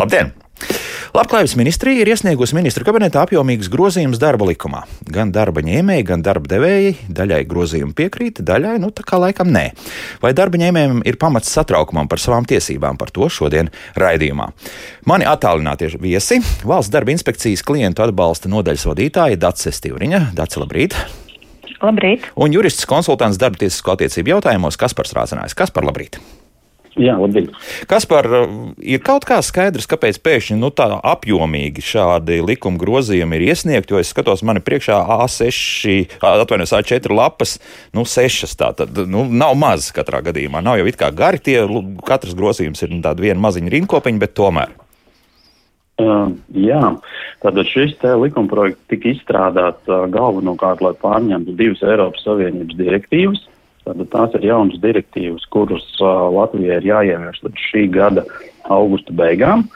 Labdien! Labklājības ministrija ir iesniegusi ministru kabinetā apjomīgus grozījumus darba likumā. Gan darba ņēmēji, gan darba devēji daļai grozījumu piekrīt, daļai nu tā kā laikam nē. Vai darba ņēmējiem ir pamats satraukumam par savām tiesībām, par to šodien raidījumā. Mani attālinātie viesi - valsts darba inspekcijas klientu atbalsta nodaļas vadītāja Dace Stīvriņa. Dace, labrīt! Labrīt! Un jurists konsultants darba tiesisko attiecību jautājumos Kaspars Rācinājs. Kaspar, labrīt! Jā, labi. Kas par ir kaut kā skaidrs, kāpēc pēkšņi nu, tā apjomīgi šādi likuma grozījumi ir iesniegti? Jo es skatos, man ir priekšā A6, atvainojos, A4 lapas, nu, 6. Tā tad nu, nav maz katrā gadījumā. Nav jau it kā gari tie, katrs grozījums ir tāda viena maziņa rinkopiņa, bet tomēr. Uh, jā, tātad šis likumprojekts tika izstrādāts uh, galvenokārt, lai pārņemtu divas Eiropas Savienības direktīvas. Tātad tās ir jaunas direktīvas, kuras uh, Latvijai ir jāievieš līdz šī gada augusta beigām.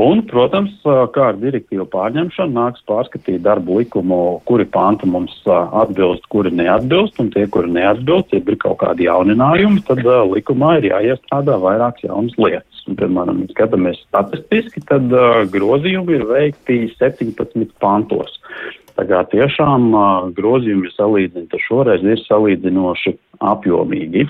Un, protams, kā ar direktīvu pārņemšanu nāks pārskatīt darbu likumu, kuri panti mums atbilst, kuri neatbilst, un tie, kuri neatbilst, ja ir kaut kādi jauninājumi, tad uh, likumā ir jāiestrādā vairākas jaunas lietas. Un, piemēram, skatāmies statistiski, tad uh, grozījumi ir veikti 17 pantos. Tā kā tiešām uh, grozījumi salīdzināti šoreiz ir salīdzinoši apjomīgi.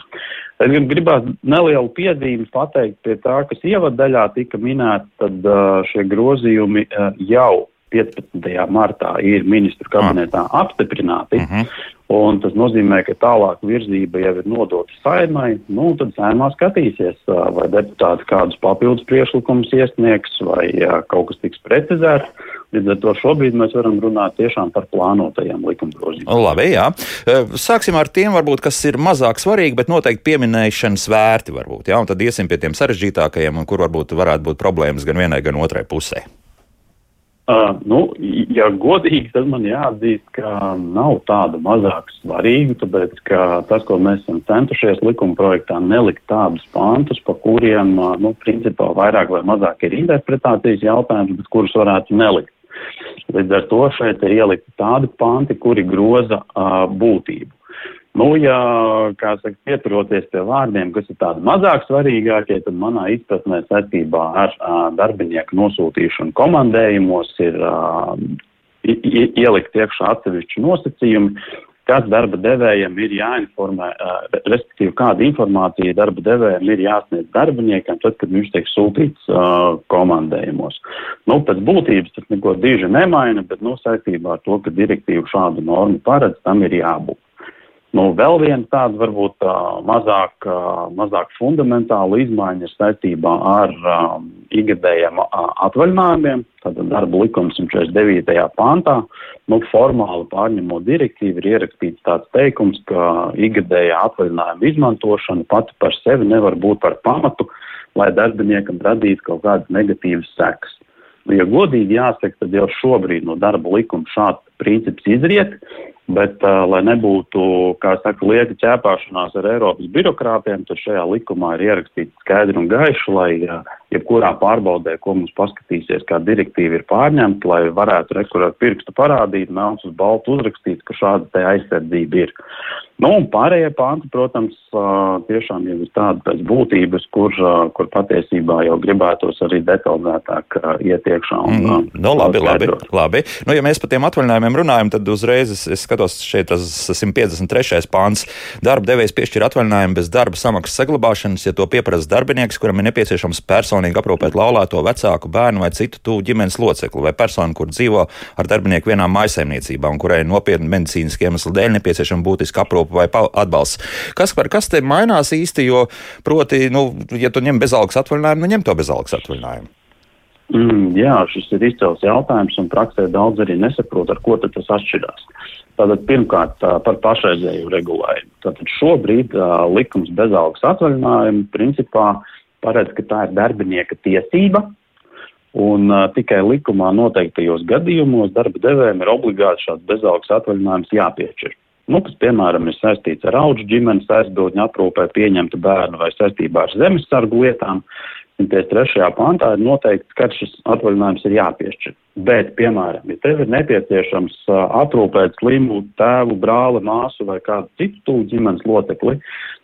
Es gribētu nelielu piezīmi pateikt pie tā, kas ievadaļā tika minēts, tad uh, šie grozījumi uh, jau 15. martā ir ministru kabinetā apstiprināti. Uh -huh. Un tas nozīmē, ka tālāk virzība jau ir nodota saimai. Nu, tad saimā skatīsies, vai deputāti kādus papildus priekšlikumus iesniegs, vai kaut kas tiks precizēts. Līdz ar to šobrīd mēs varam runāt tiešām par plānotajiem likumgrozījumiem. Labi, jā. Sāksim ar tiem, varbūt, kas ir mazāk svarīgi, bet noteikti pieminēšanas vērti. Varbūt, jā? Un tad iesim pie tiem sarežģītākajiem, un kur varbūt varētu būt problēmas gan vienai, gan otrai pusē. Uh, nu, ja godīgi, tad man jāatzīst, ka nav tāda mazāk svarīga, tāpēc, ka tas, ko mēs esam centušies likuma projektā, nelikt tādus pantus, pa kuriem, uh, nu, principā vairāk vai mazāk ir interpretācijas jautājums, bet kurus varētu nelikt. Līdz ar to šeit ir ielikti tādi panti, kuri groza uh, būtību. Nu, ja, kā saka, pieturoties pie vārdiem, kas ir tādi mazāk svarīgākie, tad manā izpratnē saistībā ar uh, darbinieku nosūtīšanu komandējumos ir uh, ielikt iekšā atsevišķi nosacījumi, kas darba devējiem ir jāinformē, uh, respektīvi, kāda informācija darba devējiem ir jāsniedz darbiniekam, tad, kad viņš tiek sūtīts uh, komandējumos. Nu, pēc būtības tas neko diži nemaina, bet, nu, saistībā ar to, ka direktīva šādu normu paredz, tam ir jābūt. Nu, vēl viena tāda varbūt tā, mazāk, mazāk fundamentāla izmaiņa ir saistībā ar um, ikgadējiem atvaļinājumiem. Tad darba likums 149. pāntā, nu, formāli pārņemot direktīvu, ir ierakstīts tāds teikums, ka ikgadējā atvaļinājuma izmantošana pati par sevi nevar būt par pamatu, lai darbiniekam radītu kaut kādas negatīvas sekas. Nu, ja godīgi jāsaka, tad jau šobrīd no darba likuma šāds princips izriet. Bet, uh, lai nebūtu, kā saka, lieka ķēpāšanās ar Eiropas birokrātiem, tad šajā likumā ir ierakstīts skaidri un gaiši, lai uh, jebkurā pārbaudē, ko mums paskatīsies, kā direktīva ir pārņemta, lai varētu rekurēt pirkstu parādīt, melns uz baltu uzrakstīt, ka šāda te aizsardzība ir. Nu, un pārējie panti, protams, tiešām jau ir tādi pēc būtības, kur, kur patiesībā jau gribētos arī detalizētāk iet iekšā. Un, mm, nu, labi, labi, labi. Nu, ja mēs par tiem atvaļinājumiem runājam, tad uzreiz es, es skatos šeit tas 153. pāns. Darba devējs piešķir atvaļinājumu bez darba samaksas saglabāšanas, ja to pieprasa darbinieks, kuram ir nepieciešams personīgi aprūpēt laulāto vecāku bērnu vai citu tuvu ģimenes locekli, vai personu, kur dzīvo ar darbinieku vienā maisaimniecībā un kurai nopietni medicīniski iemesli dēļ nepieciešama būtiska aprūpe vai atbalsts. Kas par kas te mainās īsti, jo proti, nu, ja tu ņem bezalgas atvaļinājumu, nu ņem to bezalgas atvaļinājumu. Mm, jā, šis ir izcils jautājums, un praksē daudz arī nesaprot, ar ko tas atšķirās. Tātad pirmkārt par pašreizēju regulējumu. Tātad šobrīd uh, likums bezalgas atvaļinājumu principā paredz, ka tā ir darbinieka tiesība, un uh, tikai likumā noteiktajos gadījumos darba devējiem ir obligāti šāds bezalgas atvaļinājums jāpiešķir. Nu, kas, piemēram, ir saistīts ar auģu ģimenes aizbildņu aprūpē pieņemta bērnu vai saistībā ar zemesargu lietām, 153. pantā ir noteikts, ka šis atvaļinājums ir jāpiešķir. Bet, piemēram, ja tev ir nepieciešams aprūpēt slimu tēvu, brāli, māsu vai kādu citu tuvu ģimenes locekli,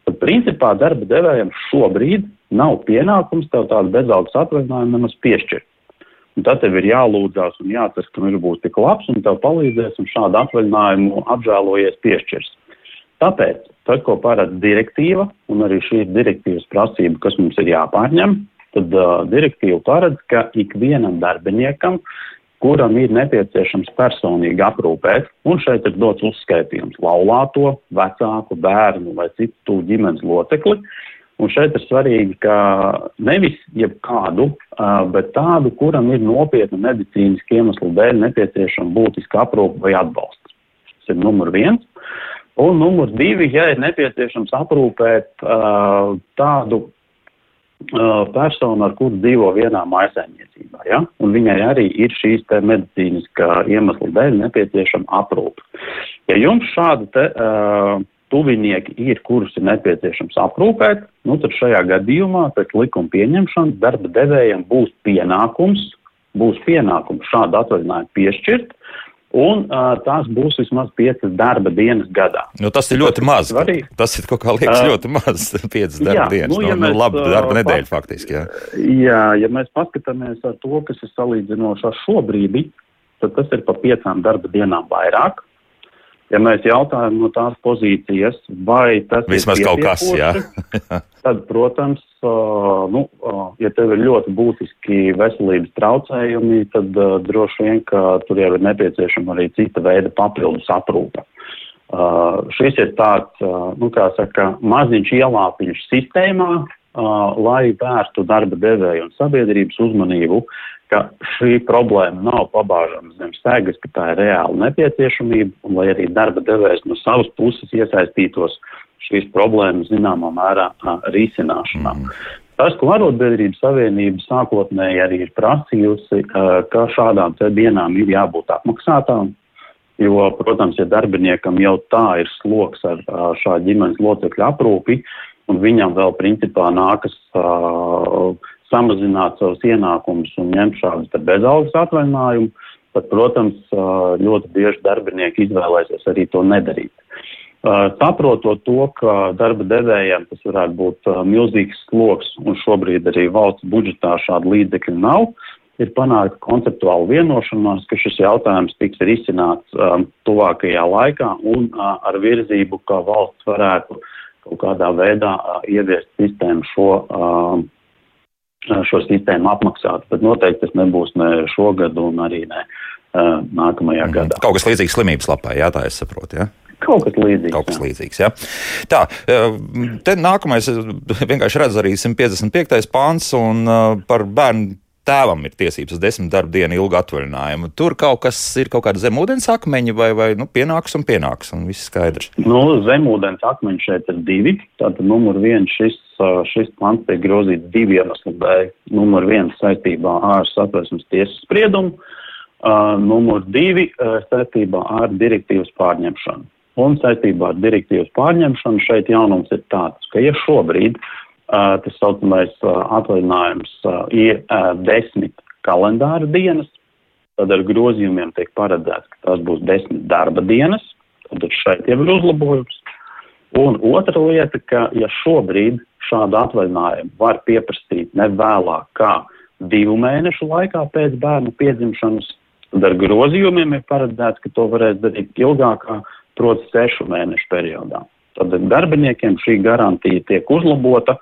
tad principā darba devējiem šobrīd nav pienākums tev tādu bezalgas atvaļinājumu nemaz piešķirt. Un tad tev ir jālūdzās un jācer, ka viņš būs tik labs un tev palīdzēs un šādu atvaļinājumu apžēlojies piešķirs. Tāpēc, tas, ko paredz direktīva, un arī šī ir direktīvas prasība, kas mums ir jāpārņem, tad uh, direktīva paredz, ka ikvienam darbiniekam, kuram ir nepieciešams personīgi aprūpēt, un šeit ir dots uzskaitījums laulāto, vecāku, bērnu vai citu ģimenes locekli. Un šeit ir svarīgi, ka nevis jebkādu, bet tādu, kuram ir nopietna medicīniska iemesla dēļ nepieciešama būtiska aprūpe vai atbalsts. Tas ir numur viens. Un numur divi, ja ir nepieciešams aprūpēt tādu persona, ar kuru dzīvo vienā mājsaimniecībā. Ja? Un viņai arī ir šīs medicīniskā iemesla dēļ nepieciešama aprūpe. Ja jums šādi te, uh, tuvinieki ir, kurus ir nepieciešams aprūpēt, nu, tad šajā gadījumā pēc likuma pieņemšanas darba devējiem būs pienākums, būs pienākums šādu atvaļinājumu piešķirt, Un uh, tās būs vismaz piecas darba dienas gadā. Nu, tas ir ļoti maz. Svarīgi. Tas ir kaut kā liekas uh, ļoti maz. Piecas darba jā, dienas. Nu, ja nu, nu, labi, darba nedēļa faktiski. Jā. jā, ja mēs paskatāmies ar to, kas ir salīdzinoši ar šo brīdi, tad tas ir pa piecām darba dienām vairāk. Ja mēs jautājam no tās pozīcijas, vai tas Vismaz ir kaut kas, jā. tad, protams, uh, nu, ja tev ir ļoti būtiski veselības traucējumi, tad droši vien, ka tur jau ir nepieciešama arī cita veida papildus aprūpe. Šis ir tāds, nu, kā saka, maziņš ielāpiņš sistēmā, lai vērstu darba devēju un sabiedrības uzmanību ka šī problēma nav pabāžama zem stēgas, ka tā ir reāla nepieciešamība, un lai arī darba devējs no savas puses iesaistītos šīs problēmas zināmā mērā risināšanā. Mm. Tas, ko Arotbiedrības Savienība sākotnēji arī ir prasījusi, ka šādām dienām ir jābūt apmaksātām, jo, protams, ja darbiniekam jau tā ir sloks ar šādu ģimenes locekļu aprūpi, un viņam vēl principā nākas samazināt savus ienākumus un ņemt šādus bezalgas atvaļinājumus, tad, protams, ļoti bieži darbinieki izvēlēsies arī to nedarīt. Saprotot to, ka darba devējiem tas varētu būt milzīgs sloks un šobrīd arī valsts budžetā šādu līdzekļu nav, ir panākta konceptuāla vienošanās, ka šis jautājums tiks risināts um, tuvākajā laikā un uh, ar virzību, ka valsts varētu kaut kādā veidā uh, ieviest sistēmu šo uh, šo sistēmu apmaksāt, bet noteikti tas nebūs ne šogad un arī ne uh, nākamajā mm. gadā. Kaut kas līdzīgs slimības lapai, jā, tā es saprotu. Jā? Kaut kas līdzīgs. Kaut kas jā. līdzīgs jā. Tā, te nākamais, vienkārši redzu arī 155. pāns un par bērnu tēvam ir tiesības desmit darba dienu ilgu atvaļinājumu. Tur kaut kas ir kaut kāda zemūdens akmeņa vai, vai nu, pienāks un pienāks, un viss skaidrs. Nu, zemūdens akmeņi šeit ir divi. Tātad numur viens šis, šis pants tiek grozīts divu iemeslu dēļ. Numur viens saistībā ar satversmes tiesas spriedumu, uh, numur divi uh, saistībā ar direktīvas pārņemšanu. Un saistībā ar direktīvas pārņemšanu šeit jaunums ir tāds, ka ja šobrīd uh, tas saucamais atvaļinājums ir desmit kalendāra dienas, tad ar grozījumiem tiek paredzēts, ka tās būs desmit darba dienas, tad šeit jau ir uzlabojums. Un otra lieta, ka ja šobrīd šādu atvaļinājumu var pieprasīt ne vēlāk kā divu mēnešu laikā pēc bērnu piedzimšanas, tad ar grozījumiem ir paredzēts, ka to varēs darīt ilgākā, proti, sešu mēnešu periodā. Tad darbiniekiem šī garantija tiek uzlabota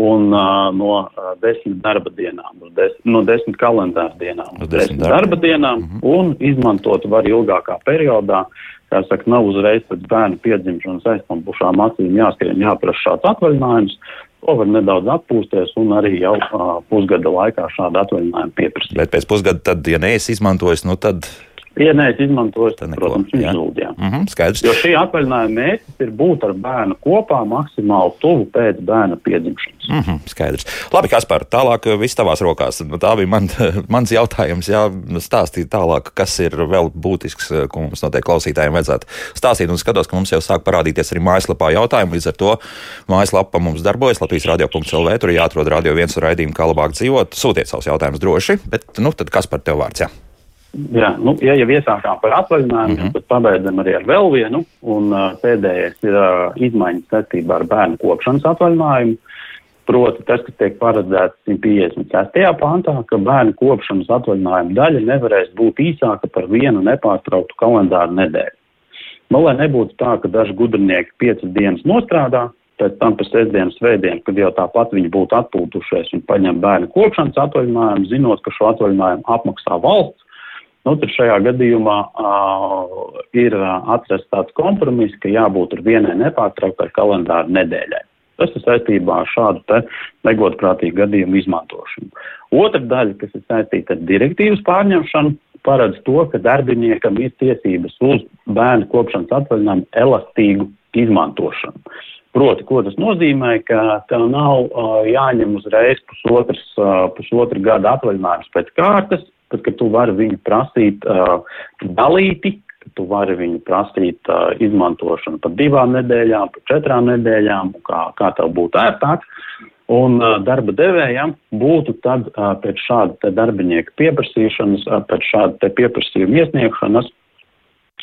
un uh, no uh, desmit darba dienām, des, no desmit kalendāra dienām, uz desmit darba, darba dienām, mm -hmm. un izmantot var ilgākā periodā. Kā saka, nav uzreiz pēc bērna piedzimšanas aizpampušām acīm jāskrien, jāprasa šāds atvaļinājums. To var nedaudz atpūsties un arī jau uh, pusgada laikā šādu atvaļinājumu pieprasīt. Bet pēc pusgada, tad, ja neesi izmantojis, nu tad Ja neesmu izmantojis, tad, protams, viņš zūd. Mm -hmm, skaidrs. Jo šī atvaļinājuma mērķis ir būt ar bērnu kopā maksimāli tuvu pēc bērna piedzimšanas. Mm -hmm, skaidrs. Labi, Kaspar, tālāk eh, viss tavās rokās. Tā bija man, mans jautājums. Jā, stāstīt tālāk, kas ir vēl būtisks, eh, ko mums noteikti klausītājiem vajadzētu stāstīt. Un skatos, ka mums jau sāk parādīties arī mājaslapā jautājumi. Līdz ar to mājaslapa mums darbojas Latvijas radio.clv. Tur jāatrod radio viens raidījumu, kā labāk dzīvot. Sūtiet savus jautājumus droši, bet nu, tad kas par tev vārds? Jā? Jā, nu, ja jau iesākām par atvaļinājumu, mm -hmm. tad pabeidzam arī ar vēl vienu. Un, uh, pēdējais ir uh, izmaiņas saistībā ar bērnu kopšanas atvaļinājumu. Proti, tas, kas tiek paredzēts 156. pāntā, ka bērnu kopšanas atvaļinājuma daļa nevarēs būt īsāka par vienu nepārtrauktu kalendāru nedēļu. Nu, lai nebūtu tā, ka daži gudrinieki piecas dienas nostrādā, pēc tam pa sestdienu, svētdienu, kad jau tāpat viņi būtu atpūtušies un paņem bērnu kopšanas atvaļinājumu, zinot, ka šo atvaļinājumu apmaksā valsts Nu, tad šajā gadījumā uh, ir atrasts tāds kompromiss, ka jābūt vienai nepārtrauktai kalendāra nedēļai. Tas ir saistībā ar šādu negodprātīgu gadījumu izmantošanu. Otra daļa, kas ir saistīta ar direktīvas pārņemšanu, paredz to, ka darbiniekam ir tiesības uz bērnu kopšanas atvaļinājumu elastīgu izmantošanu. Proti, ko tas nozīmē, ka tev nav uh, jāņem uzreiz pusotras, uh, pusotra gada atvaļinājums pēc kārtas, tad, kad tu vari viņu prasīt uh, dalīti, ka tu vari viņu prasīt uh, izmantošanu par divām nedēļām, par četrām nedēļām, kā, kā tev būtu ērtāk. Un uh, darba devējam būtu tad uh, pēc šāda darbinieka pieprasīšanas, uh, pēc šāda pieprasījuma iesniegšanas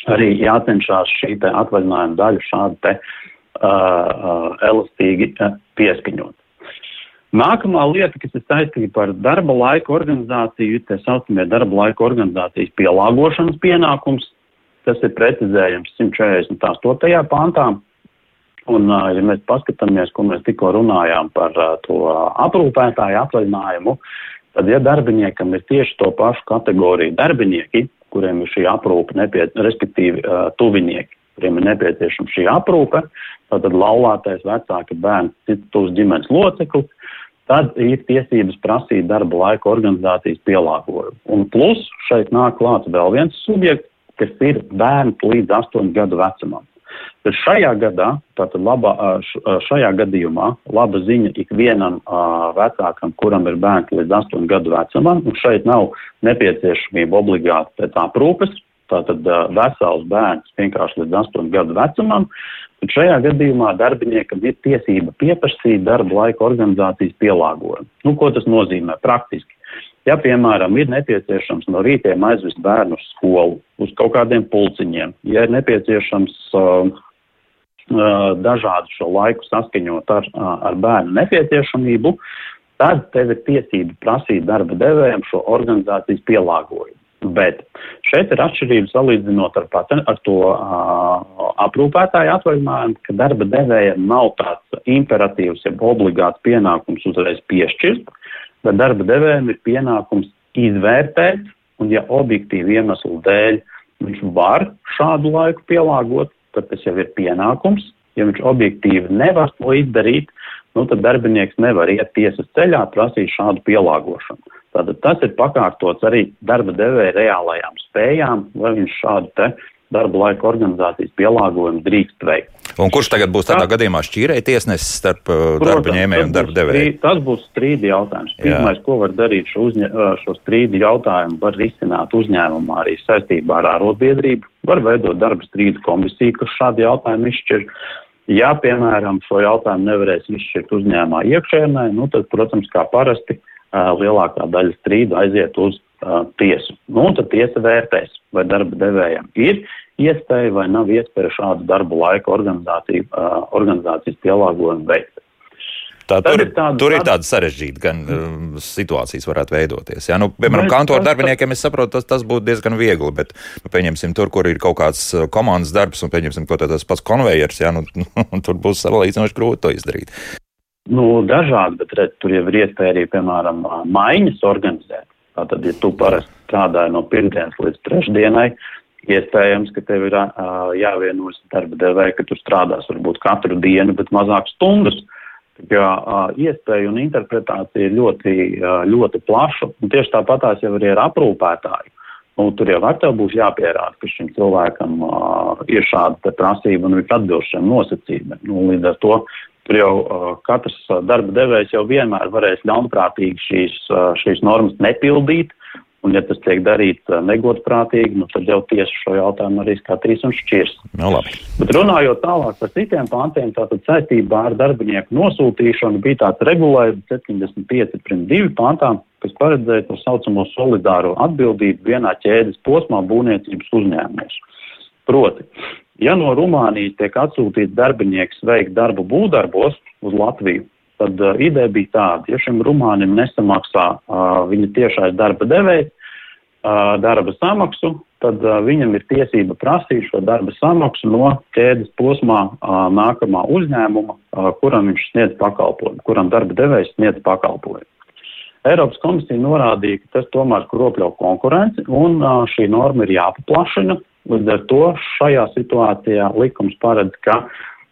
arī jācenšas šī atvaļinājuma daļa šādi te, uh, uh, elastīgi uh, pieskaņot. Nākamā lieta, kas ir saistīta ar darba laika organizāciju, ir tā saucamie darba laika organizācijas pielāgošanas pienākums. Tas ir precizējams 148. pāntā. Un, ja mēs paskatāmies, ko mēs tikko runājām par to aprūpētāju atvaļinājumu, tad, ja darbiniekam ir tieši to pašu kategoriju darbinieki, kuriem ir šī aprūpe, nepiec respektīvi tuvinieki, kuriem ir nepieciešama šī aprūpe, tātad laulātais vecāki bērns, citus ģimenes loceklis, tad ir tiesības prasīt darba laika organizācijas pielāgojumu. Un plus šeit nāk klāts vēl viens subjekts, kas ir bērns līdz 8 gadu vecumam. Bet šajā gadā, tātad laba, šajā gadījumā, laba ziņa ikvienam vecākam, kuram ir bērns līdz 8 gadu vecumam, un šeit nav nepieciešamība obligāti pēc aprūpes, tātad vesels bērns vienkārši līdz 8 gadu vecumam, Bet šajā gadījumā darbiniekam ir tiesība pieprasīt darba laika organizācijas pielāgojumu. Nu, ko tas nozīmē praktiski? Ja, piemēram, ir nepieciešams no rītiem aizvest bērnu uz skolu, uz kaut kādiem pulciņiem, ja ir nepieciešams uh, dažādu šo laiku saskaņot ar, ar bērnu nepieciešamību, tad tev ir tiesība prasīt darba devējiem šo organizācijas pielāgojumu. Bet šeit ir atšķirība salīdzinot ar, pat, ar to uh, aprūpētāju atvaļinājumu, ka darba devējiem nav tāds imperatīvs, ja obligāts pienākums uzreiz piešķirt, bet darba devējiem ir pienākums izvērtēt, un ja objektīvi iemeslu dēļ viņš var šādu laiku pielāgot, tad tas jau ir pienākums. Ja viņš objektīvi nevar to izdarīt, nu, tad darbinieks nevar iet tiesas ceļā, prasīt šādu pielāgošanu. Tātad tas ir pakārtots arī darba devēja reālajām spējām, lai viņš šādu te darba laika organizācijas pielāgojumu drīkst veikt. Un kurš tagad būs tādā tā, gadījumā šķīrēji tiesnesis starp uh, Protams, darba ņēmēju un darba devēju? Tas būs strīdi jautājums. Pirmais, ko var darīt šo, uzņa, uh, šo strīdi jautājumu, var risināt uzņēmumā arī saistībā ar ārotbiedrību, var veidot darba strīdu komisiju, kas šādu jautājumu izšķir. Ja, piemēram, šo jautājumu nevarēs izšķirt uzņēmumā iekšēnē, nu, tad, protams, kā parasti, uh, lielākā daļa strīdu aiziet uz tiesu. Nu, tad tiesa vērtēs, vai darba devējiem ir iespēja vai nav iespēja šādu darbu laika organizāciju, organizācijas pielāgojumu veikt. Tā, tur, ir tāda, tur ir tāda sarežģīta gan, uh, situācijas, varētu veidoties. Jā, nu, piemēram, kantoru darbiniekiem es saprotu, tas, tas būtu diezgan viegli, bet, nu, pieņemsim, tur, kur ir kaut kāds komandas darbs un, pieņemsim, ko tas pats konvejers, jā, nu, tur būs salīdzinoši grūti to izdarīt. Nu, dažādi, bet redz, tur jau ir iespēja arī, piemēram, maiņas organizēt. Tātad, ja tu parasti strādāji no pirmdienas līdz trešdienai, iespējams, ka tev ir uh, jāvienojas darba devēja, ka tu strādās varbūt katru dienu, bet mazāk stundas. Jo uh, iespēja un interpretācija ir ļoti, uh, ļoti plaša. Un tieši tāpatās jau arī ar aprūpētāju. Nu, tur jau ar tev būs jāpierāda, ka šim cilvēkam uh, ir šāda prasība un viņš atbilst šiem nosacījumiem. Nu, līdz ar to tur jau uh, katrs darba devējs jau vienmēr varēs ļaunprātīgi šīs, uh, šīs normas nepildīt Un, ja tas tiek darīts negodprātīgi, nu, tad jau tiesa šo jautājumu arī skatīs un šķirs. Nu, labi. Bet runājot tālāk par citiem pāntiem, tātad saistībā ar darbinieku nosūtīšanu bija tāds regulējums 75.2 pāntām, kas paredzēja to saucamo solidāro atbildību vienā ķēdes posmā būvniecības uzņēmumos. Proti, ja no Rumānijas tiek atsūtīts darbinieks veikt darbu būvdarbos uz Latviju, tad uh, ideja bija tāda, ja šim rumānim nesamaksā uh, viņa tiešais darba devējs uh, darba samaksu, tad uh, viņam ir tiesība prasīt šo darba samaksu no ķēdes posmā uh, nākamā uzņēmuma, uh, kuram viņš sniedz pakalpojumu, kuram darba devējs sniedz pakalpojumu. Eiropas komisija norādīja, ka tas tomēr kropļo konkurenci un uh, šī norma ir jāpaplašina. Līdz ar to šajā situācijā likums paredz, ka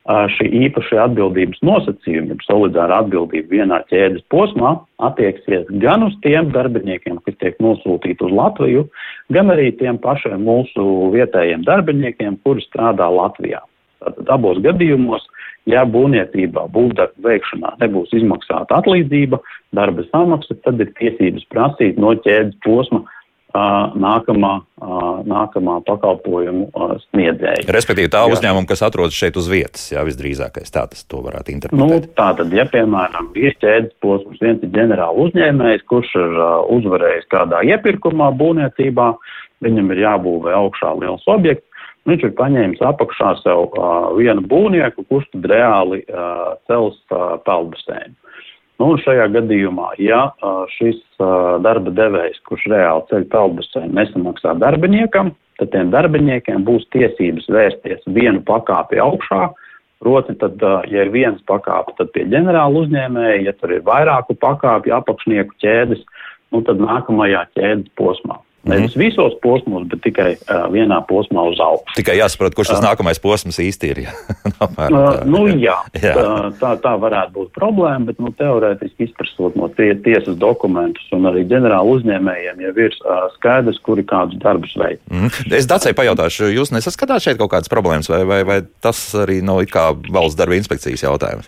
šī īpašie atbildības nosacījumi, solidāra atbildība vienā ķēdes posmā attieksies gan uz tiem darbiniekiem, kas tiek nosūtīti uz Latviju, gan arī tiem pašiem mūsu vietējiem darbiniekiem, kuri strādā Latvijā. Tātad abos gadījumos, ja būvniecībā, būvdarbu veikšanā nebūs izmaksāta atlīdzība, darba samaksa, tad ir tiesības prasīt no ķēdes posma nākamā, nākamā pakalpojumu sniedzēja. Respektīvi, tā uzņēmuma, kas atrodas šeit uz vietas, jā, visdrīzākais tā tas varētu interpretēt. Nu, tā tad, ja, piemēram, ir ķēdes posms, viens ir ģenerāla uzņēmējs, kurš ir uzvarējis kādā iepirkumā būvniecībā, viņam ir jābūvē augšā liels objekts, viņš ir paņēmis apakšā sev uh, vienu būvnieku, kurš tad reāli uh, cels uh, peldbaseinu. Nu, šajā gadījumā, ja šis darba devējs, kurš reāli ceļ peldbaseinu, nesamaksā darbiniekam, tad tiem darbiniekiem būs tiesības vērsties vienu pakāpi augšā. Proti, tad, ja ir viens pakāpe, tad pie ģenerāla uzņēmēja, ja tur ir vairāku pakāpju apakšnieku ķēdes, nu, tad nākamajā ķēdes posmā. Nevis mm -hmm. visos posmos, bet tikai uh, vienā posmā uz augšu. Tikai jāsaprot, kurš tas uh, nākamais posms īsti ir. Apmēram, uh, nu, jā, jā. Tā, tā, tā varētu būt problēma, bet nu, teorētiski izprasot no tie, tiesas dokumentus un arī ģenerāla uzņēmējiem jau ir uh, skaidrs, kuri kādus darbus veids. Mm. Es Dacei pajautāšu, jūs nesaskatāt šeit kaut kādas problēmas, vai, vai, vai tas arī nav no, valsts darba inspekcijas jautājums?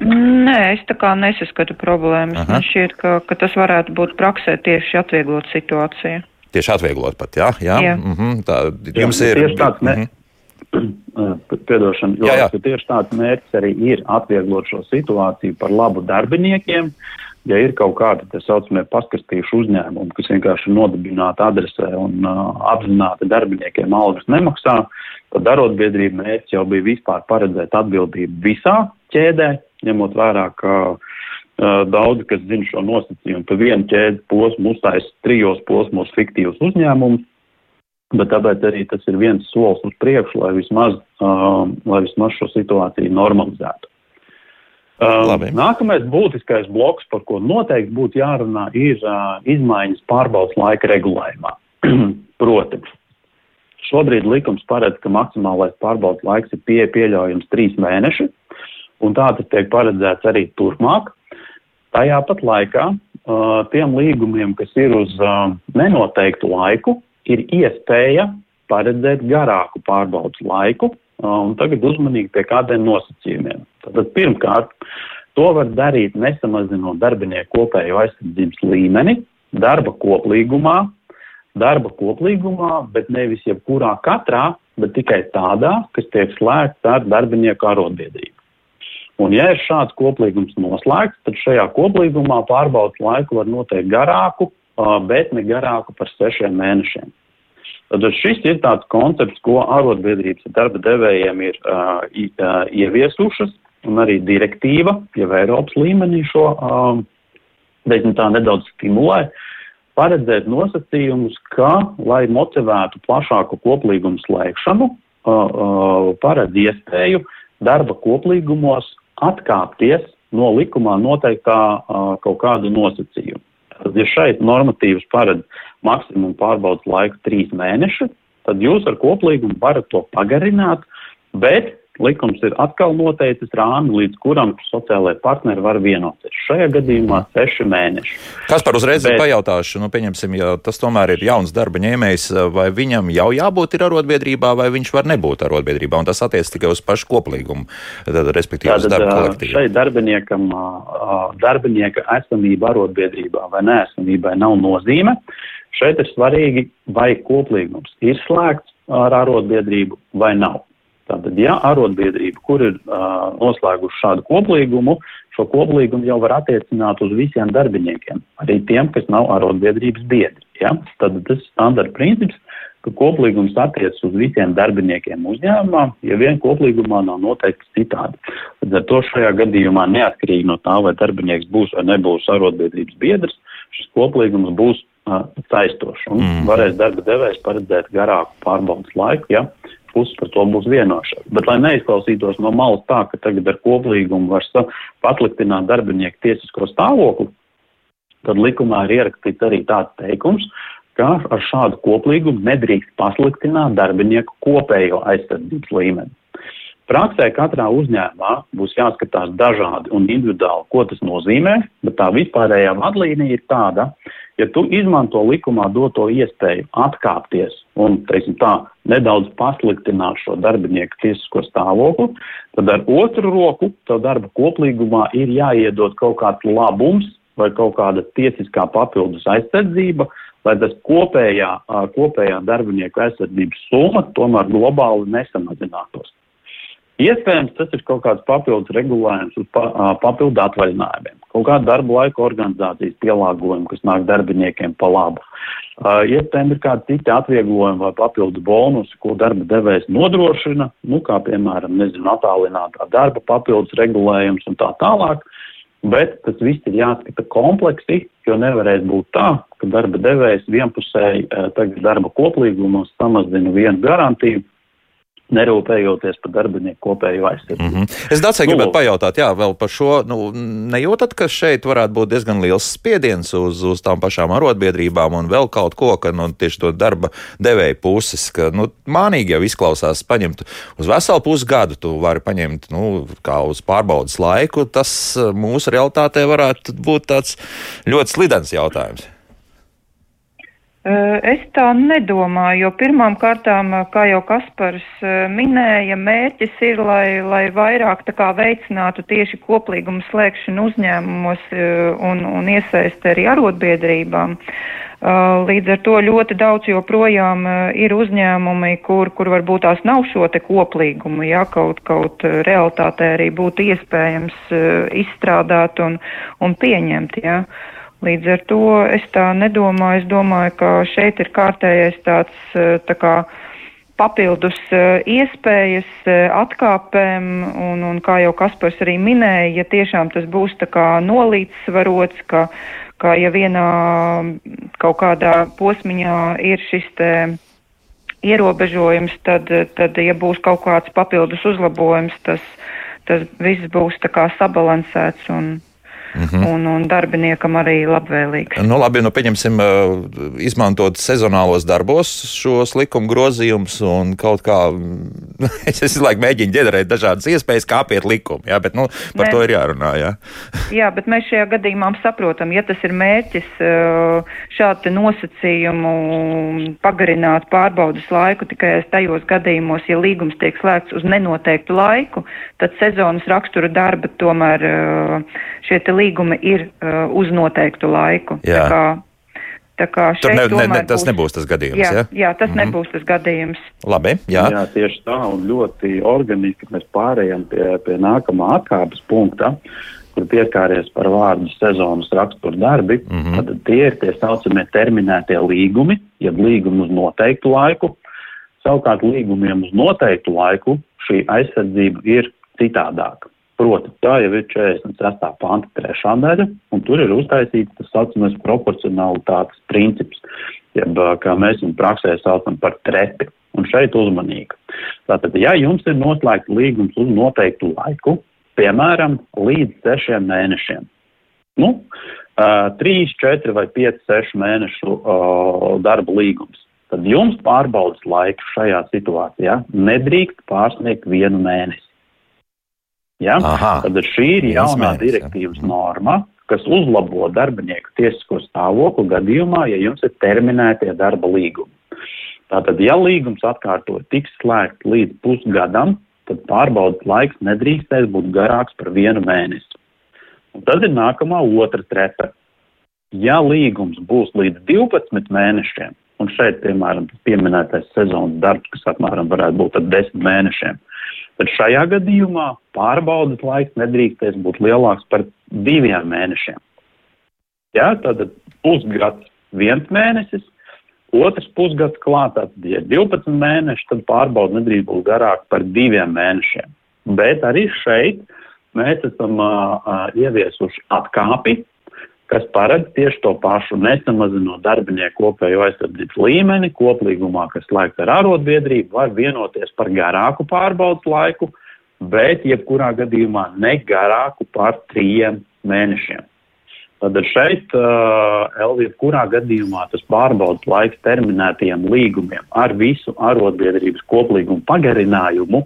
Nē, es tā kā nesaskatu problēmas. Aha. Man šķiet, ka, ka tas varētu būt praksē tieši atvieglot situāciju. Tieši atvieglot pat, jā? Jā, jā. Mm -hmm, tā jums jā, ir. Tieši tāds, ne, mm -hmm. piedošana, jo jā, jā. tieši tāds mērķis arī ir atvieglot šo situāciju par labu darbiniekiem. Ja ir kaut kādi tā saucamie paskastījuši uzņēmumi, kas vienkārši nodibināti adresē un uh, apzināti darbiniekiem algas nemaksā, tad arotbiedrība mērķis jau bija vispār paredzēt atbildību visā ķēdē, ņemot vērā, ka uh, daudzi, kas zina šo nosacījumu, pa vienu ķēdes posmu uzstājas trijos posmos fiktīvus uzņēmumus, bet tāpēc arī tas ir viens solis uz priekšu, lai vismaz, uh, lai vismaz šo situāciju normalizētu. Uh, Labi. Nākamais būtiskais bloks, par ko noteikti būtu jārunā, ir uh, izmaiņas pārbaudas laika regulējumā. Proti, šobrīd likums paredz, ka maksimālais pārbaudas laiks ir pie, pieļaujams trīs mēneši, un tā tas tiek paredzēts arī turpmāk. Tajā pat laikā uh, tiem līgumiem, kas ir uz uh, nenoteiktu laiku, ir iespēja paredzēt garāku pārbaudas laiku, uh, un tagad uzmanīgi pie kādiem nosacījumiem. Tātad pirmkārt, to var darīt nesamazinot darbinieku kopējo aizsardzības līmeni darba koplīgumā, darba koplīgumā, bet nevis jebkurā katrā, bet tikai tādā, kas tiek slēgts ar darbinieku arotbiedrību. Un, ja ir šāds koplīgums noslēgts, tad šajā koplīgumā pārbaudas laiku var noteikt garāku, bet ne garāku par sešiem mēnešiem. Tad šis ir tāds koncepts, ko arotbiedrības darba devējiem ir uh, ieviesušas, un arī direktīva, jau Eiropas līmenī šo uh, tā nedaudz stimulē, paredzēt nosacījumus, ka, lai motivētu plašāku koplīgumu slēgšanu, uh, uh, paredz iespēju darba koplīgumos atkāpties no likumā noteiktā kaut kādu nosacījumu. Tad, ja šeit normatīvs paredz maksimumu pārbaudas laiku trīs mēneši, tad jūs ar koplīgumu varat to pagarināt, bet likums ir atkal noteicis rāmi, līdz kuram sociālajie partneri var vienoties. Šajā gadījumā seši mēneši. Kas par uzreiz Bet... pajautāšu, nu, pieņemsim, ja tas tomēr ir jauns darba ņēmējs, vai viņam jau jābūt ir arotbiedrībā, vai viņš var nebūt arotbiedrībā, un tas attiec tikai uz pašu koplīgumu, tad, respektīvi Tātad, uz darba kolektīvu. Šai darbiniekam, darbinieka esamība arotbiedrībā vai neesamībai nav nozīme. Šeit ir svarīgi, vai koplīgums ir slēgts ar arotbiedrību vai nav. Tātad, ja arotbiedrība, kur ir uh, noslēguši šādu koplīgumu, šo koplīgumu jau var attiecināt uz visiem darbiniekiem, arī tiem, kas nav arotbiedrības biedri. Ja? Tad tas ir standarta princips, ka koplīgums attiecas uz visiem darbiniekiem uzņēmumā, ja vien koplīgumā nav noteikts citādi. Līdz ar to šajā gadījumā neatkarīgi no tā, vai darbinieks būs vai nebūs arotbiedrības biedrs, šis koplīgums būs saistošs un mm. varēs darba devējs paredzēt garāku pārbaudas laiku, ja puses par to būs vienošās. Bet, lai neizklausītos no malas tā, ka tagad ar koplīgumu var pasliktināt darbinieku tiesisko stāvokli, tad likumā ir ierakstīts arī tāds teikums, ka ar šādu koplīgumu nedrīkst pasliktināt darbinieku kopējo aizsardzības līmeni. Praksē katrā uzņēmumā būs jāskatās dažādi un individuāli, ko tas nozīmē, bet tā vispārējā vadlīnija ir tāda, ja tu izmanto likumā doto iespēju atkāpties un, teiksim tā, nedaudz pasliktināt šo darbinieku tiesisko stāvokli, tad ar otru roku tev darba koplīgumā ir jāiedod kaut kāds labums vai kaut kāda tiesiskā papildus aizsardzība, lai tas kopējā, kopējā darbinieku aizsardzības summa tomēr globāli nesamazinātos. Iespējams, tas ir kaut kāds papildus regulējums uz pa, papildu atvaļinājumiem, kaut kāda darba laika organizācijas pielāgojuma, kas nāk darbiniekiem pa labu. Iespējams, ir kādi citi atvieglojumi vai papildu bonusi, ko darba devējs nodrošina, nu, kā piemēram, nezinu, attālinātā darba papildus regulējums un tā tālāk. Bet tas viss ir jāskata kompleksi, jo nevarēs būt tā, ka darba devējs vienpusēji tagad darba koplīgumos samazina vienu garantiju, nerūpējoties par darbinieku kopējo aizsardzību. Mm -hmm. Es Dacei nu, gribētu pajautāt, jā, vēl par šo, nu, nejūtat, ka šeit varētu būt diezgan liels spiediens uz, uz tām pašām arotbiedrībām un vēl kaut ko, ka, nu, tieši to darba devēja puses, ka, nu, mānīgi jau izklausās paņemt uz veselu pusgadu, tu vari paņemt, nu, kā uz pārbaudas laiku, tas mūsu realitātē varētu būt tāds ļoti slidens jautājums. Es tā nedomāju, jo pirmām kārtām, kā jau Kaspars minēja, mērķis ir, lai, lai vairāk tā kā veicinātu tieši koplīgumu slēgšanu uzņēmumos un, un iesaist arī arotbiedrībām. Līdz ar to ļoti daudz joprojām ir uzņēmumi, kur, kur varbūt tās nav šo te koplīgumu, ja kaut, kaut realitātē arī būtu iespējams izstrādāt un, un pieņemt, ja. Uh, Līdz ar to es tā nedomāju. Es domāju, ka šeit ir kārtējais tāds eh, tā kā papildus eh, iespējas eh, atkāpēm, un, un kā jau Kaspars arī minēja, ja tiešām tas būs tā kā nolīdzsvarots, ka, ka ja vienā kaut kādā posmiņā ir šis te ierobežojums, tad, tad ja būs kaut kāds papildus uzlabojums, tas, tas viss būs tā kā sabalansēts un, Mm -hmm. un, un darbiniekam arī labvēlīgs. Nu, labi, nu, pieņemsim, izmantot sezonālos darbos šos likuma grozījumus un kaut kā. es visu laiku mēģinu ģenerēt dažādas iespējas, kā apiet likumu, jā, bet nu, par Nē. to ir jārunā. Jā. jā, bet mēs šajā gadījumā saprotam, ja tas ir mērķis šādu nosacījumu pagarināt pārbaudas laiku tikai tajos gadījumos, ja līgums tiek slēgts uz nenoteiktu laiku, tad sezonas rakstura darba tomēr šie līgumi līgumi ir uh, uz noteiktu laiku. Tā kā, tā kā Tur ne, ne, ne, tas būs, nebūs tas gadījums. Jā, ja? jā tas mm -hmm. nebūs tas gadījums. Labi, jā. jā, tieši tā, un ļoti organiski mēs pārējām pie, pie nākamā atkāpes punkta kur pieskāries par vārdu sezonas rakstura darbi, mm -hmm. tad tie ir tie saucamie terminētie līgumi, jeb līgumi uz noteiktu laiku. Savukārt līgumiem uz noteiktu laiku šī aizsardzība ir citādāka. Proti, tā jau ir 46. panta trešā daļa, un tur ir uztaisīts tas saucamais proporcionalitātes princips, jeb kā mēs viņu praksē saucam par trepi. Un šeit uzmanīgi. Tātad, ja jums ir noslēgts līgums uz noteiktu laiku, piemēram, līdz sešiem mēnešiem, nu, trīs, četri vai pieci, sešu mēnešu darba līgums, tad jums pārbaudas laiks šajā situācijā nedrīkst pārsniegt vienu mēnesi. Ja? Aha. Tad šī ir jaunā mēnesis, direktīvas ja. norma, kas uzlabo darbinieku tiesisko stāvokli gadījumā, ja jums ir terminētie darba līgumi. Tātad, ja līgums atkārtot tiks slēgts līdz pusgadam, tad pārbaudas laiks nedrīkstēs būt garāks par vienu mēnesi. Un tad ir nākamā otra trepa. Ja līgums būs līdz 12 mēnešiem, un šeit, piemēram, pieminētais sezonas darbs, kas apmēram varētu būt ar 10 mēnešiem, tad šajā gadījumā pārbaudas laiks nedrīkstēs būt lielāks par diviem mēnešiem. Jā, tad pusgads viens mēnesis, otrs pusgads klāt, tad, ja ir 12 mēneši, tad pārbauda nedrīkst būt garāk par diviem mēnešiem. Bet arī šeit mēs esam uh, uh, ieviesuši atkāpi, kas paredz tieši to pašu, nesamazinot darbinieku kopējo aizsardzības līmeni, koplīgumā, kas slēgts ar arotbiedrību, var vienoties par garāku pārbaudas laiku, bet jebkurā gadījumā ne garāku par trījiem mēnešiem. Tad šeit, uh, Elvija, kurā gadījumā tas pārbaudas laiks terminētajiem līgumiem ar visu arotbiedrības koplīgumu pagarinājumu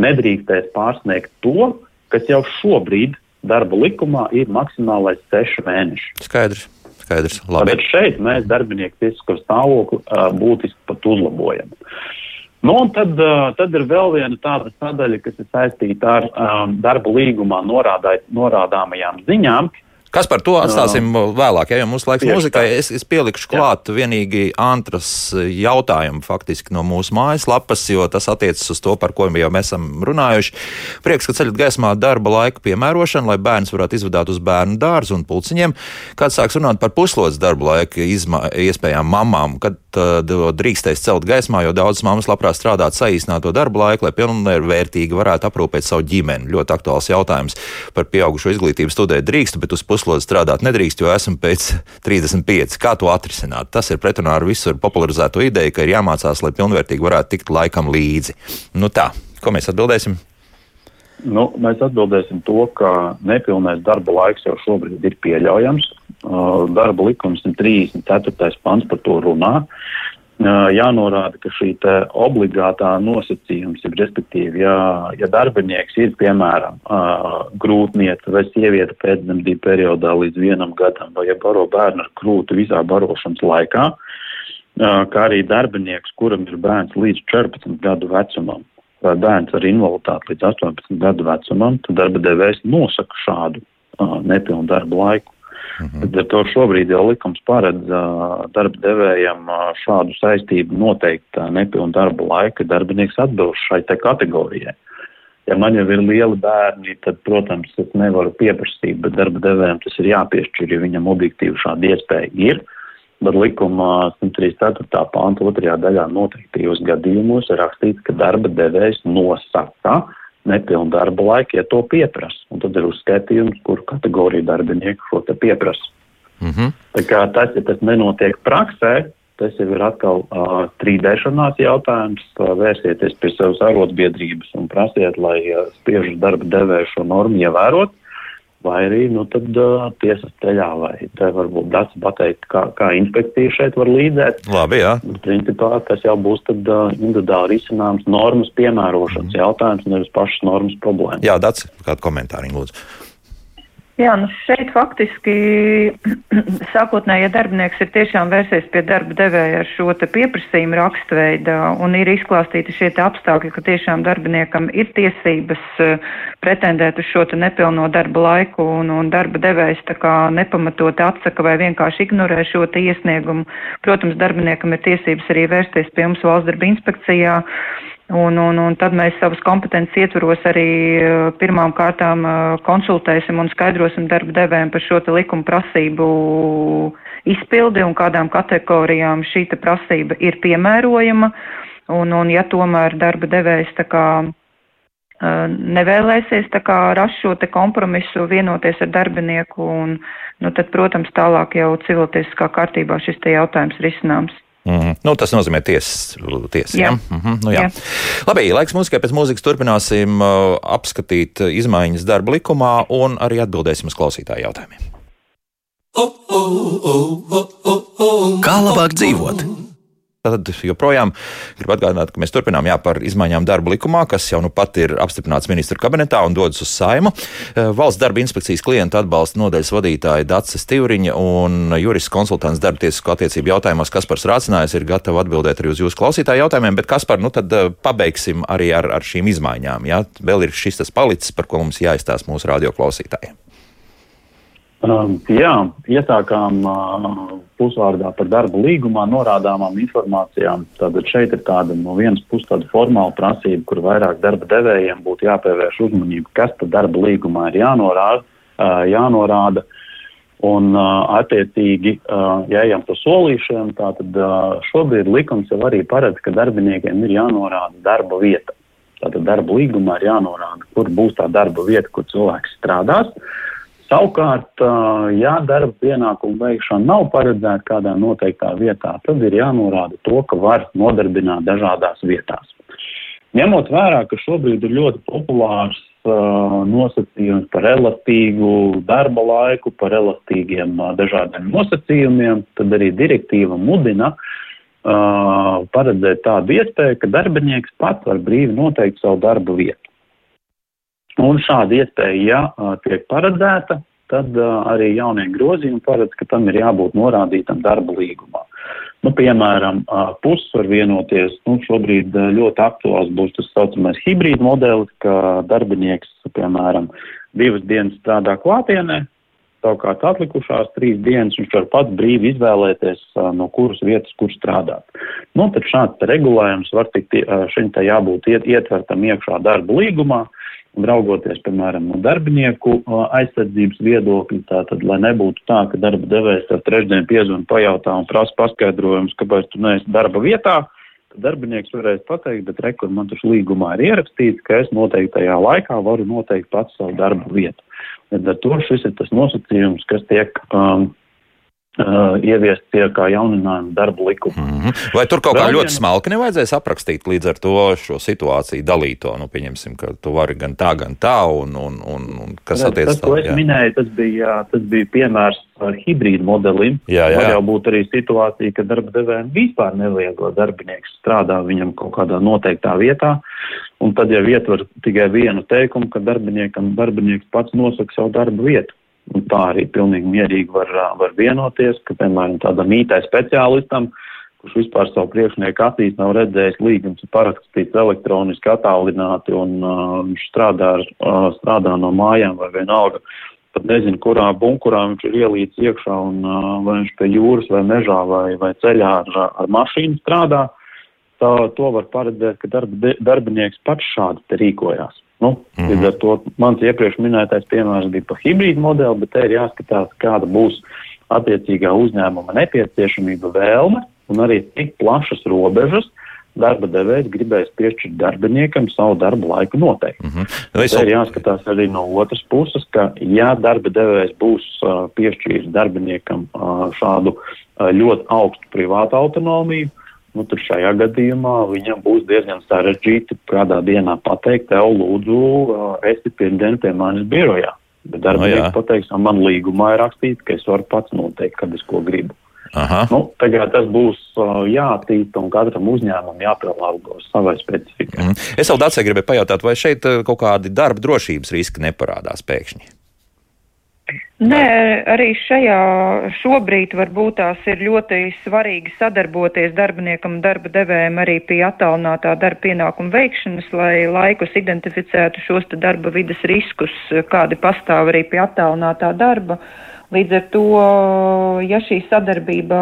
nedrīkstēs pārsniegt to, kas jau šobrīd darba likumā ir maksimālais seši mēneši. Skaidrs. Skaidrs. Labi. Tāpēc šeit mēs darbinieku tiesisko stāvokli uh, būtiski pat uzlabojam. Nu, un tad, uh, tad ir vēl viena tāda sadaļa, kas ir saistīta ar um, darba līgumā norādai, norādāmajām ziņām. Kas par to atstāsim vēlāk, ja jau mūsu laiks Tieši mūzikai. tā. Es, es pielikšu klāt vienīgi Antras jautājumu faktiski no mūsu mājaslapas, jo tas attiecas uz to, par ko jau mēs esam runājuši. Prieks, ka ceļat gaismā darba laika piemērošanu, lai bērns varētu izvadāt uz bērnu dārzu un pulciņiem. Kad sāks runāt par puslodes darba laika izma, iespējām mamām, kad tad drīkstēs celt gaismā, jo daudzas mammas labprāt strādāt saīsināto darba laiku, lai pilnvērtīgi varētu aprūpēt savu ģimeni. Ļoti aktuāls jautājums par pieaugušo izglītību studēt drīkst, bet uz puslodes strādāt nedrīkst, jo esmu pēc 35. Kā to atrisināt? Tas ir pretrunā ar visur popularizēto ideju, ka ir jāmācās, lai pilnvērtīgi varētu tikt laikam līdzi. Nu tā, ko mēs atbildēsim? Nu, mēs atbildēsim to, ka nepilnais darba laiks jau šobrīd ir pieļaujams. Darba likums 34. pants par to runā. Jānorāda, ka šī obligātā nosacījums ir, respektīvi, ja, ja darbinieks ir, piemēram, grūtniece vai sieviete pēcdzemdību periodā līdz vienam gadam, vai ja baro bērnu ar krūti visā barošanas laikā, kā arī darbinieks, kuram ir bērns līdz 14 gadu vecumam, vai bērns ar invaliditāti līdz 18 gadu vecumam, tad darba devējs nosaka šādu uh, nepilnu darba laiku. Līdz ar to šobrīd jau likums paredz darba devējam šādu saistību noteikt nepilnu darba laiku, ka darbinieks atbilst šai te kategorijai. Ja man jau ir lieli bērni, tad, protams, es nevaru pieprasīt, bet darba devējiem tas ir jāpiešķir, ja viņam objektīvi šāda iespēja ir. Bet likuma 134. pānta otrajā daļā noteiktajos gadījumos ir rakstīts, ka darba devējs nosaka nepilnu darba laiku, ja to pieprasa. Un tad ir uzskaitījums, kuru kategoriju darbinieku šo te pieprasa. Mm -hmm. Tā kā tas, ja tas nenotiek praksē, tas jau ir atkal uh, strīdēšanās jautājums. Uh, vērsieties pie savas arotbiedrības un prasiet, lai uh, spiežu darba devēju šo normu ievērot. Vai arī nu, tad, uh, tiesas ceļā, vai te varbūt dats pateikt, kā, kā inspekcija šeit var līdzēt. Labi, jā. Principā tas jau būs tad, uh, individuāli risināms normas piemērošanas jautājums, nevis pašas normas problēma. Jā, Dats, kādu komentāru lūdzu. Jā, nu šeit faktiski sākotnēji, ja darbinieks ir tiešām vērsies pie darba devēja ar šo pieprasījumu rakstveidā un ir izklāstīti šie apstākļi, ka tiešām darbiniekam ir tiesības uh, pretendēt uz šo nepilno darba laiku un, un darba devējs tā kā nepamatot atsaka vai vienkārši ignorē šo iesniegumu. Protams, darbiniekam ir tiesības arī vērsties pie mums valsts darba inspekcijā. Un, un, un tad mēs savas kompetences ietvaros arī uh, pirmām kārtām uh, konsultēsim un skaidrosim darba devējiem par šo te likuma prasību izpildi un kādām kategorijām šī te prasība ir piemērojama. Un, un ja tomēr darba devējs tā kā uh, nevēlēsies tā kā rast šo te kompromisu, vienoties ar darbinieku, un, nu, tad, protams, tālāk jau civiltiesiskā kārtībā šis te jautājums risināms. Mm. Nu, tas nozīmē tiesas. Ties, ja? mm -hmm, nu, jā. Jā. Labi, laiks mūzikai pēc mūzikas turpināsim uh, apskatīt izmaiņas darba likumā un arī atbildēsim uz klausītāju jautājumiem. Kā labāk dzīvot? Tad joprojām gribu atgādināt, ka mēs turpinām jā, par izmaiņām darba likumā, kas jau nu pat ir apstiprināts ministru kabinetā un dodas uz saimu. Eh, valsts darba inspekcijas klienta atbalsta nodaļas vadītāja Dācis Tīvriņa un jurists konsultants darba tiesisko attiecību jautājumos Kaspars Rācinājs ir gatava atbildēt arī uz jūsu klausītāju jautājumiem, bet Kaspar, nu tad eh, pabeigsim arī ar, ar šīm izmaiņām. Jā? Vēl ir šis tas palicis, par ko mums jāizstāsta mūsu radio klausītājiem. Um, jā, iesākām uh, pusvārdā par darba līgumā norādāmām informācijām. Tātad šeit ir tāda no vienas puses tāda formāla prasība, kur vairāk darba devējiem būtu jāpievērš uzmanība, kas tad darba līgumā ir jānorāda. Uh, jānorāda. Un, uh, attiecīgi, uh, ja ejam pa solīšiem, tad uh, šobrīd likums jau arī paredz, ka darbiniekiem ir jānorāda darba vieta. Tātad darba līgumā ir jānorāda, kur būs tā darba vieta, kur cilvēks strādās. Uh, Savukārt, ja darba pienākumu veikšana nav paredzēta kādā noteiktā vietā, tad ir jānorāda to, ka var nodarbināt dažādās vietās. Ņemot vērā, ka šobrīd ir ļoti populārs uh, nosacījums par elastīgu darba laiku, par elastīgiem uh, dažādiem nosacījumiem, tad arī direktīva mudina uh, paredzēt tādu iespēju, ka darbinieks pats var brīvi noteikt savu darbu vietu. Un šāda iespēja, ja tiek paredzēta, tad arī jaunie grozījumi paredz, ka tam ir jābūt norādītam darba līgumā. Nu, piemēram, puses var vienoties, nu, šobrīd ļoti aktuāls būs tas saucamais hibrīd modelis, ka darbinieks, piemēram, divas dienas strādā klātienē, savukārt atlikušās trīs dienas viņš var pats brīvi izvēlēties, no kuras vietas, kur strādāt. Nu, tad šāds regulējums var tikt šim te jābūt ietvertam iekšā darba līgumā, uh, Un raugoties, piemēram, no darbinieku aizsardzības viedokļa, tātad, lai nebūtu tā, ka darba devējs ar trešdienu piezvanu pajautā un prasa paskaidrojumus, kāpēc tu neesi darba vietā, tad darbinieks varēs pateikt, bet rekur man taču līgumā ir ierakstīts, ka es noteiktajā laikā varu noteikt pats savu darbu vietu. Līdz ar to šis ir tas nosacījums, kas tiek um, Uh, ieviest pie kā jauninājuma darba likuma. Mm -hmm. Vai tur kaut kā Vēl ļoti vien... smalki nevajadzēs aprakstīt līdz ar to šo situāciju dalīto? Nu, pieņemsim, ka tu vari gan tā, gan tā, un, un, un, un kas attiecas uz to? Es minēju, tas bija, tas bija piemērs ar hibrīdu modelim. Jā, jā. Var jau būt arī situācija, ka darba devējiem vispār nevieglo darbinieks strādā viņam kaut kādā noteiktā vietā, un tad jau ietver tikai vienu teikumu, ka darbiniekam darbinieks pats nosaka savu darbu vietu. Un tā arī pilnīgi mierīgi var, var vienoties, ka, piemēram, tādam IT speciālistam, kurš vispār savu priekšnieku acīs nav redzējis līgums, ir parakstīts elektroniski attālināti un uh, viņš strādā, uh, strādā no mājām vai vienalga. Pat nezinu, kurā bunkurā viņš ir ielīdz iekšā un uh, vai viņš pie jūras vai mežā vai, vai ceļā ar, ar mašīnu strādā. Tā, to var paredzēt, ka darba, darbinieks pats šādi rīkojās. Nu, mm -hmm. Līdz ar to mans iepriekš minētais piemērs bija par hibrīdu modeli, bet te ir jāskatās, kāda būs attiecīgā uzņēmuma nepieciešamība vēlme un arī cik plašas robežas darba devējs gribēs piešķirt darbiniekam savu darba laiku noteikti. Mm -hmm. Tas ir jāskatās arī no otras puses, ka ja darba devējs būs uh, piešķīris darbiniekam uh, šādu uh, ļoti augstu privātu autonomiju, nu, tad šajā gadījumā viņam būs diezgan sarežģīti kādā dienā pateikt, tev lūdzu, esi pirmdien pie manis birojā. Bet darbinieks no, pateiks, man līgumā ir rakstīts, ka es varu pats noteikt, kad es ko gribu. Aha. Nu, tagad tas būs uh, jāattīsta un katram uzņēmumam jāpielāgo savai specifikai. Mm. Es vēl Dācijai gribēju pajautāt, vai šeit kaut kādi darba drošības riski neparādās pēkšņi? Nē, arī šajā šobrīd varbūt tās ir ļoti svarīgi sadarboties darbiniekam darba devējiem arī pie attālinātā darba pienākuma veikšanas, lai laikus identificētu šos darba vidas riskus, kādi pastāv arī pie attālinātā darba. Līdz ar to, ja šī sadarbība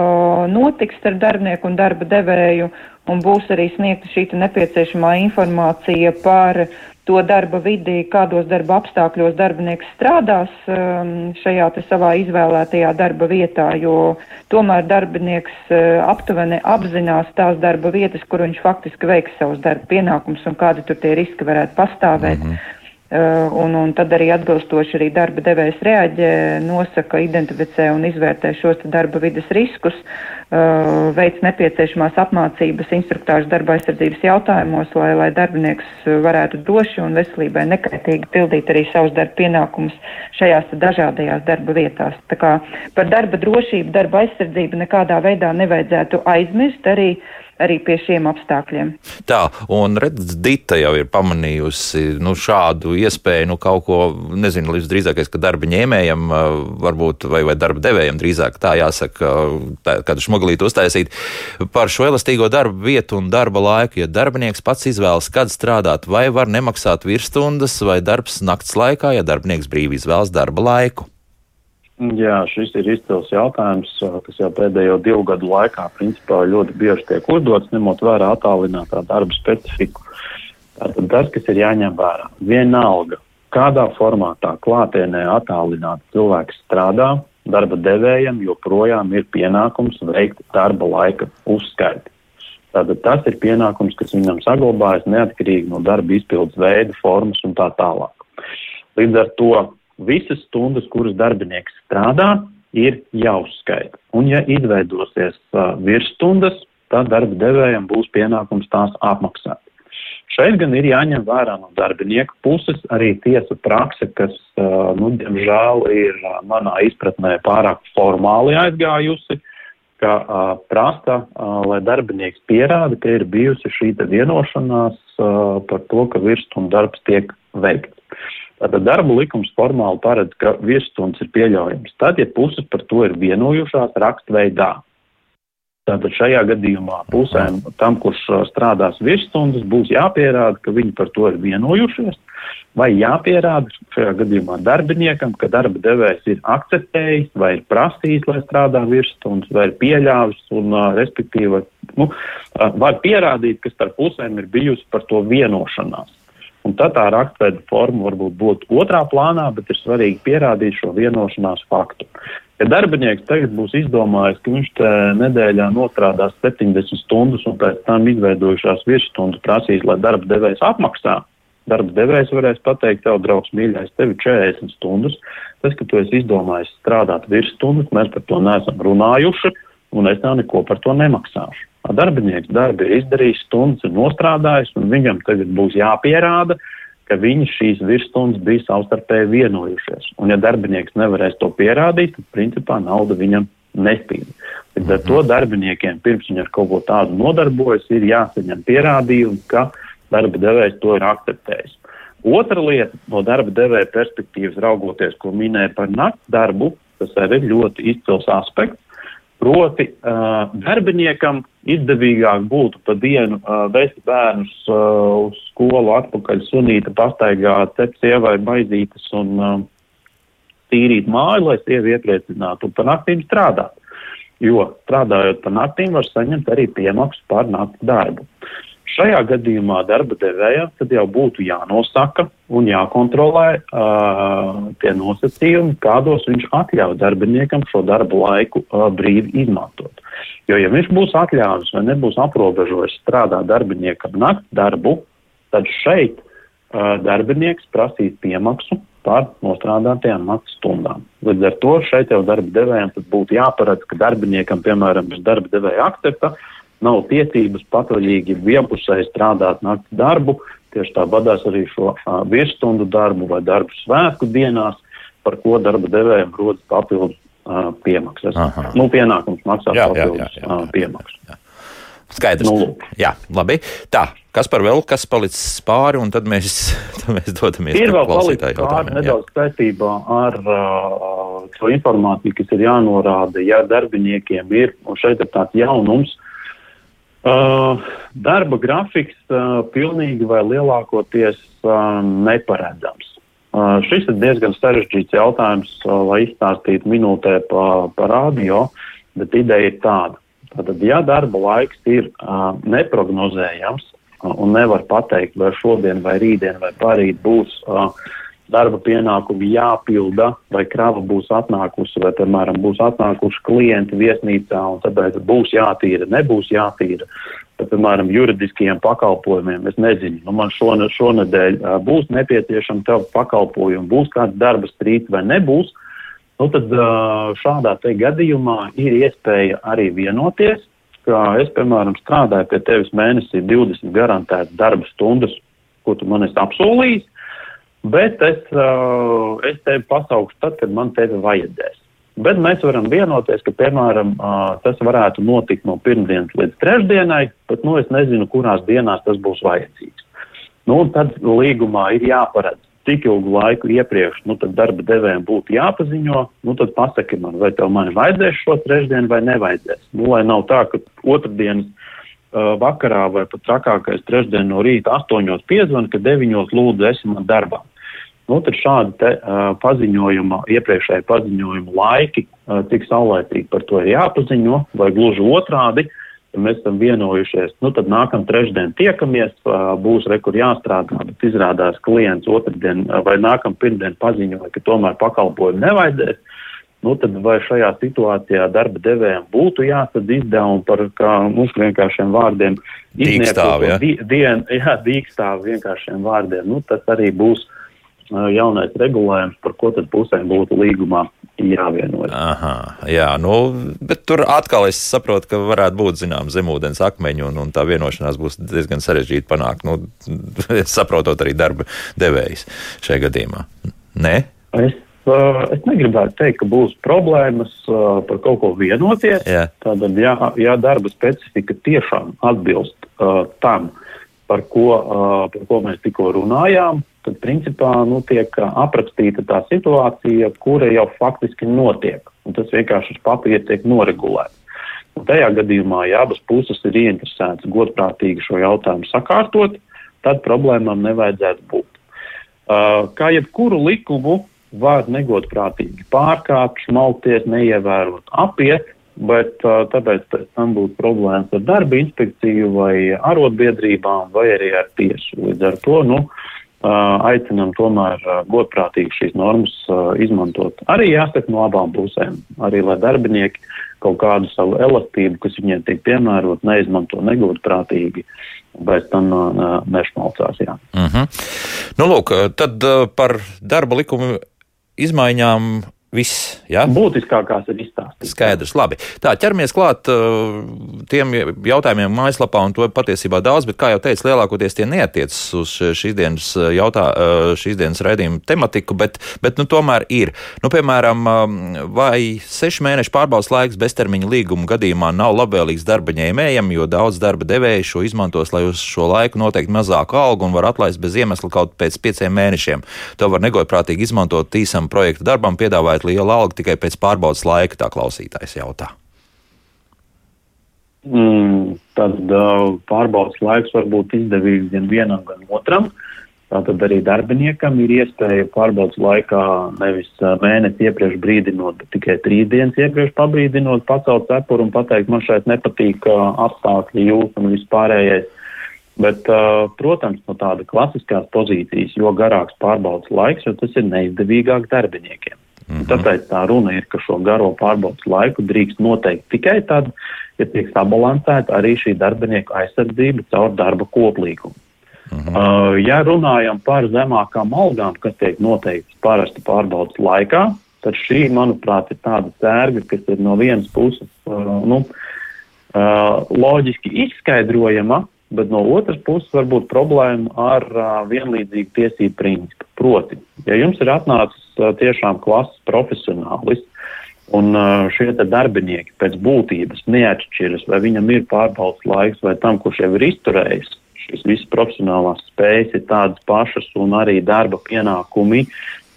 notiks ar darbinieku un darba devēju un būs arī sniegta šī nepieciešamā informācija par to darba vidi, kādos darba apstākļos darbinieks strādās um, šajā savā izvēlētajā darba vietā, jo tomēr darbinieks uh, aptuveni apzinās tās darba vietas, kur viņš faktiski veiks savus darba pienākumus un kādi tur tie riski varētu pastāvēt. Mm -hmm. Uh, un, un tad arī atbilstoši arī darba devējs reaģē, nosaka, identificē un izvērtē šos darba vidas riskus, uh, veic nepieciešamās apmācības instruktāžu darba aizsardzības jautājumos, lai, lai darbinieks varētu droši un veselībai nekaitīgi pildīt arī savus darba pienākumus šajās dažādajās darba vietās. Tā kā par darba drošību, darba aizsardzību nekādā veidā nevajadzētu aizmirst arī arī pie šiem apstākļiem. Tā, un redz, Dita jau ir pamanījusi nu, šādu iespēju, nu, kaut ko, nezinu, līdz drīzākais, ka darba ņēmējam, varbūt, vai, vai darba devējam drīzāk tā jāsaka, tā, kādu šmoglītu uztaisīt par šo elastīgo darba vietu un darba laiku. Ja darbinieks pats izvēlas, kad strādāt, vai var nemaksāt virsstundas, vai darbs nakts laikā, ja darbinieks brīvi izvēlas darba laiku. Jā, šis ir izcils jautājums, kas jau pēdējo divu gadu laikā principā ļoti bieži tiek uzdots, ņemot vērā attālinātā darba specifiku. Tātad tas, kas ir jāņem vērā, vienalga, kādā formātā klātienē attālināti cilvēks strādā, darba devējam joprojām ir pienākums veikt darba laika uzskaiti. Tātad tas ir pienākums, kas viņam saglabājas neatkarīgi no darba izpildes veida, formas un tā tālāk. Līdz ar to visas stundas, kuras darbinieks strādā, ir jāuzskaita. Un, ja izveidosies uh, virsstundas, tad darba devējiem būs pienākums tās apmaksāt. Šeit gan ir jāņem vērā no darbinieka puses arī tiesa prakse, kas, uh, nu, diemžēl, ir uh, manā izpratnē pārāk formāli aizgājusi, ka uh, prasa, uh, lai darbinieks pierāda, ka ir bijusi šī vienošanās uh, par to, ka virsstundu darbs tiek veikts. Tātad darba likums formāli paredz, ka viesunstundas ir pieļaujams. Tad, ja puses par to ir vienojušās rakstveidā, Tātad šajā gadījumā pusēm, tam, kurš strādās virsstundas, būs jāpierāda, ka viņi par to ir vienojušies, vai jāpierāda šajā gadījumā darbiniekam, ka darba devējs ir akceptējis vai ir prasījis, lai strādā virsstundas, vai ir pieļāvis un, respektīvi, nu, var pierādīt, ka starp pusēm ir bijusi par to vienošanās. Un tad tā rakstveida forma varbūt būtu otrā plānā, bet ir svarīgi pierādīt šo vienošanās faktu. Ja darbinieks tagad būs izdomājis, ka viņš nedēļā nostrādās 70 stundas un pēc tam izveidojušās virsstundas prasīs, lai darba devējs apmaksā, darba devējs varēs pateikt, tev draugs mīļais, tev ir 40 stundas, tas, ka tu esi izdomājis strādāt virsstundas, mēs par to neesam runājuši, un es tev neko par to nemaksāšu. Darbinieks darbu ir izdarījis, stundas ir nostrādājis, un viņam tagad būs jāpierāda, ka viņi šīs virsstundas bija savstarpēji vienojušies. Un, ja darbinieks nevarēs to pierādīt, tad principā nauda viņam nespīd. Līdz ar to mhm. darbiniekiem, pirms viņi ar kaut ko tādu nodarbojas, ir jāsaņem pierādījumi, ka darba devējs to ir akceptējis. Otra lieta no darba devēja perspektīvas raugoties, ko minēja par nakts darbu, tas arī ir ļoti izcils aspekts. Proti, uh, darbiniekam izdevīgāk būtu pa dienu uh, vest bērnus uh, uz skolu atpakaļ sunīta pastaigā, cept sievai baizītas un uh, tīrīt māju, lai sievi iepriecinātu un pa naktīm strādāt. Jo strādājot pa naktīm var saņemt arī piemaksu par nakts darbu. Šajā gadījumā darba devējam tad jau būtu jānosaka un jākontrolē uh, tie nosacījumi, kādos viņš atļauj darbiniekam šo darbu laiku uh, brīvi izmantot. Jo, ja viņš būs atļāvis vai nebūs aprobežojis strādāt darbiniekam nakts darbu, tad šeit uh, darbinieks prasīs piemaksu par nostrādātajām nakts stundām. Līdz ar to šeit jau darba devējiem būtu jāparedz, ka darbiniekam, piemēram, bez darba devēja akcepta, uh, nav tiesības patvaļīgi vienpusēji strādāt naktas darbu, tieši tā vadās arī šo uh, virsstundu darbu vai darbu svētku dienās, par ko darba devējiem rodas papildus uh, piemaksas. Aha. Nu, pienākums maksāt jā, papildus jā, jā, jā, uh, piemaksu. Jā. Skaidrs. Nu, jā, labi. Tā, kas par vēl, kas palicis pāri, un tad mēs, tad mēs dodamies pie palicis pāri nedaudz saistībā ar uh, šo informāciju, kas ir jānorāda, ja darbiniekiem ir, un šeit ir tāds jaunums, uh, Uh, darba grafiks uh, pilnīgi vai lielākoties uh, neparedzams. Uh, šis ir diezgan sarežģīts jautājums, uh, lai izstāstītu minūtē pa, pa radio, bet ideja ir tāda. Tātad, ja darba laiks ir uh, neprognozējams uh, un nevar pateikt, vai šodien, vai rītdien, vai parīt būs uh, darba pienākumi jāpilda, vai krava būs atnākusi, vai, piemēram, būs atnākuši klienti viesnīcā, un tāpēc būs jātīra, nebūs jātīra. Vai, piemēram, juridiskiem pakalpojumiem, es nezinu, nu, man šone, šonadēļ būs nepieciešama tev pakalpojumi, būs kāds darba strīds vai nebūs, nu, tad šādā te gadījumā ir iespēja arī vienoties, ka es, piemēram, strādāju pie tevis mēnesī 20 garantētas darba stundas, ko tu man esi apsolījis, Bet es, uh, es tevi pasaukšu tad, kad man tevi vajadzēs. Bet mēs varam vienoties, ka, piemēram, tas varētu notikt no pirmdienas līdz trešdienai, bet nu, es nezinu, kurās dienās tas būs vajadzīgs. Nu, tad līgumā ir jāparedz, cik ilgu laiku iepriekš nu, darba devējiem būtu jāpaziņo. Nu, tad pasaki man, vai tev mani vajadzēs šo trešdienu vai nevajadzēs. Nu, lai nav tā, ka otrdienas uh, vakarā vai pat trakākais trešdien no rīta astoņos piezvan, ka deviņos lūdzu esi man darbā. Nu, tad šādi te, uh, paziņojuma, iepriekšēji paziņojuma laiki, uh, cik saulēcīgi par to ir jāpaziņo, vai gluži otrādi, ja mēs esam vienojušies, nu tad nākam trešdien tiekamies, uh, būs rekur jāstrādā, bet izrādās klients otrdien uh, vai nākam pirmdien paziņoja, ka tomēr pakalpojumu nevajadzēs. Nu, tad vai šajā situācijā darba devējiem būtu jāsadz izdevumi par, kā mums vienkāršiem vārdiem, dīkstāvi, ja? di, dien, jā, dīkstāvi vienkāršiem vārdiem. Nu, tas arī būs uh, jaunais regulējums, par ko tad pusēm būtu līgumā jāvienojas. Aha, jā, nu, bet tur atkal es saprotu, ka varētu būt zinām zemūdens akmeņi, un, un tā vienošanās būs diezgan sarežģīta panākt, nu, saprotot arī darba devējs šajā gadījumā. Nē? Es, es negribētu teikt, ka būs problēmas par kaut ko vienoties. Jā. Tātad, ja, ja darba specifika tiešām atbilst uh, tam, par ko, uh, par ko mēs tikko runājām, tad principā nu, tiek aprakstīta tā situācija, kura jau faktiski notiek. Un tas vienkārši uz papīra tiek noregulēts. Un tajā gadījumā, ja abas puses ir ieinteresētas godprātīgi šo jautājumu sakārtot, tad problēmām nevajadzētu būt. Uh, kā jebkuru likumu var negodprātīgi pārkāpt, smalkties, neievērot, apiet, bet uh, tāpēc pēc tam būtu problēmas ar darba inspekciju vai arotbiedrībām vai arī ar tiesu. Līdz ar to, nu, uh, aicinām tomēr godprātīgi šīs normas izmantot. Arī jāsaka no abām pusēm, arī lai darbinieki kaut kādu savu elastību, kas viņiem tiek piemērot, neizmanto negodprātīgi, bet tam nešmalcās. Jā. Uh mhm. -huh. Nu, lūk, tad par darba likumu izmaiņām Viss, ja? Būtiskākās ir izstāstīts. Skaidrs, labi. Tā, ķeramies klāt uh, tiem jautājumiem mājaslapā, un to patiesībā daudz, bet, kā jau teicu, lielākoties tie neatiecas uz šīs dienas, uh, jautā, uh, šīs dienas raidījuma tematiku, bet, bet nu, tomēr ir. Nu, piemēram, um, vai sešu mēnešu pārbaudas laiks beztermiņa līguma gadījumā nav labvēlīgs darba ņēmējam, jo daudz darba devēju šo izmantos, lai uz šo laiku noteikti mazāku algu un var atlaist bez iemesla kaut pēc pieciem mēnešiem. To var negodprātīgi izmantot īsam projektu darbam, piedāvājot maksāt lielu algu tikai pēc pārbaudas laika, tā klausītājs jautā. Mm, tad uh, pārbaudas laiks var būt izdevīgs gan vienam, gan otram. Tātad arī darbiniekam ir iespēja pārbaudas laikā nevis uh, mēnesi iepriekš brīdinot, bet tikai trīs dienas iepriekš pabrīdinot, pacelt cepuru un pateikt, man šeit nepatīk uh, apstākļi jūs un vispārējais. Bet, uh, protams, no tāda klasiskās pozīcijas, jo garāks pārbaudas laiks, jo tas ir neizdevīgāk darbiniekiem. -hmm. Tāpēc tā runa ir, ka šo garo pārbaudas laiku drīkst noteikt tikai tad, ja tiek sabalansēta arī šī darbinieku aizsardzība caur darba koplīgumu. -hmm. uh, ja runājam par zemākām algām, kas tiek noteiktas parasti pārbaudas laikā, tad šī, manuprāt, ir tāda sērga, kas ir no vienas puses uh, nu, uh, loģiski izskaidrojama, bet no otras puses var būt problēma ar uh, vienlīdzīgu tiesību principu. Proti, ja jums ir atnācis tiešām klases profesionālis. Un šie darbinieki pēc būtības neatšķiras, vai viņam ir pārbaudas laiks, vai tam, kurš jau ir izturējis. Šīs visas profesionālās spējas ir tādas pašas, un arī darba pienākumi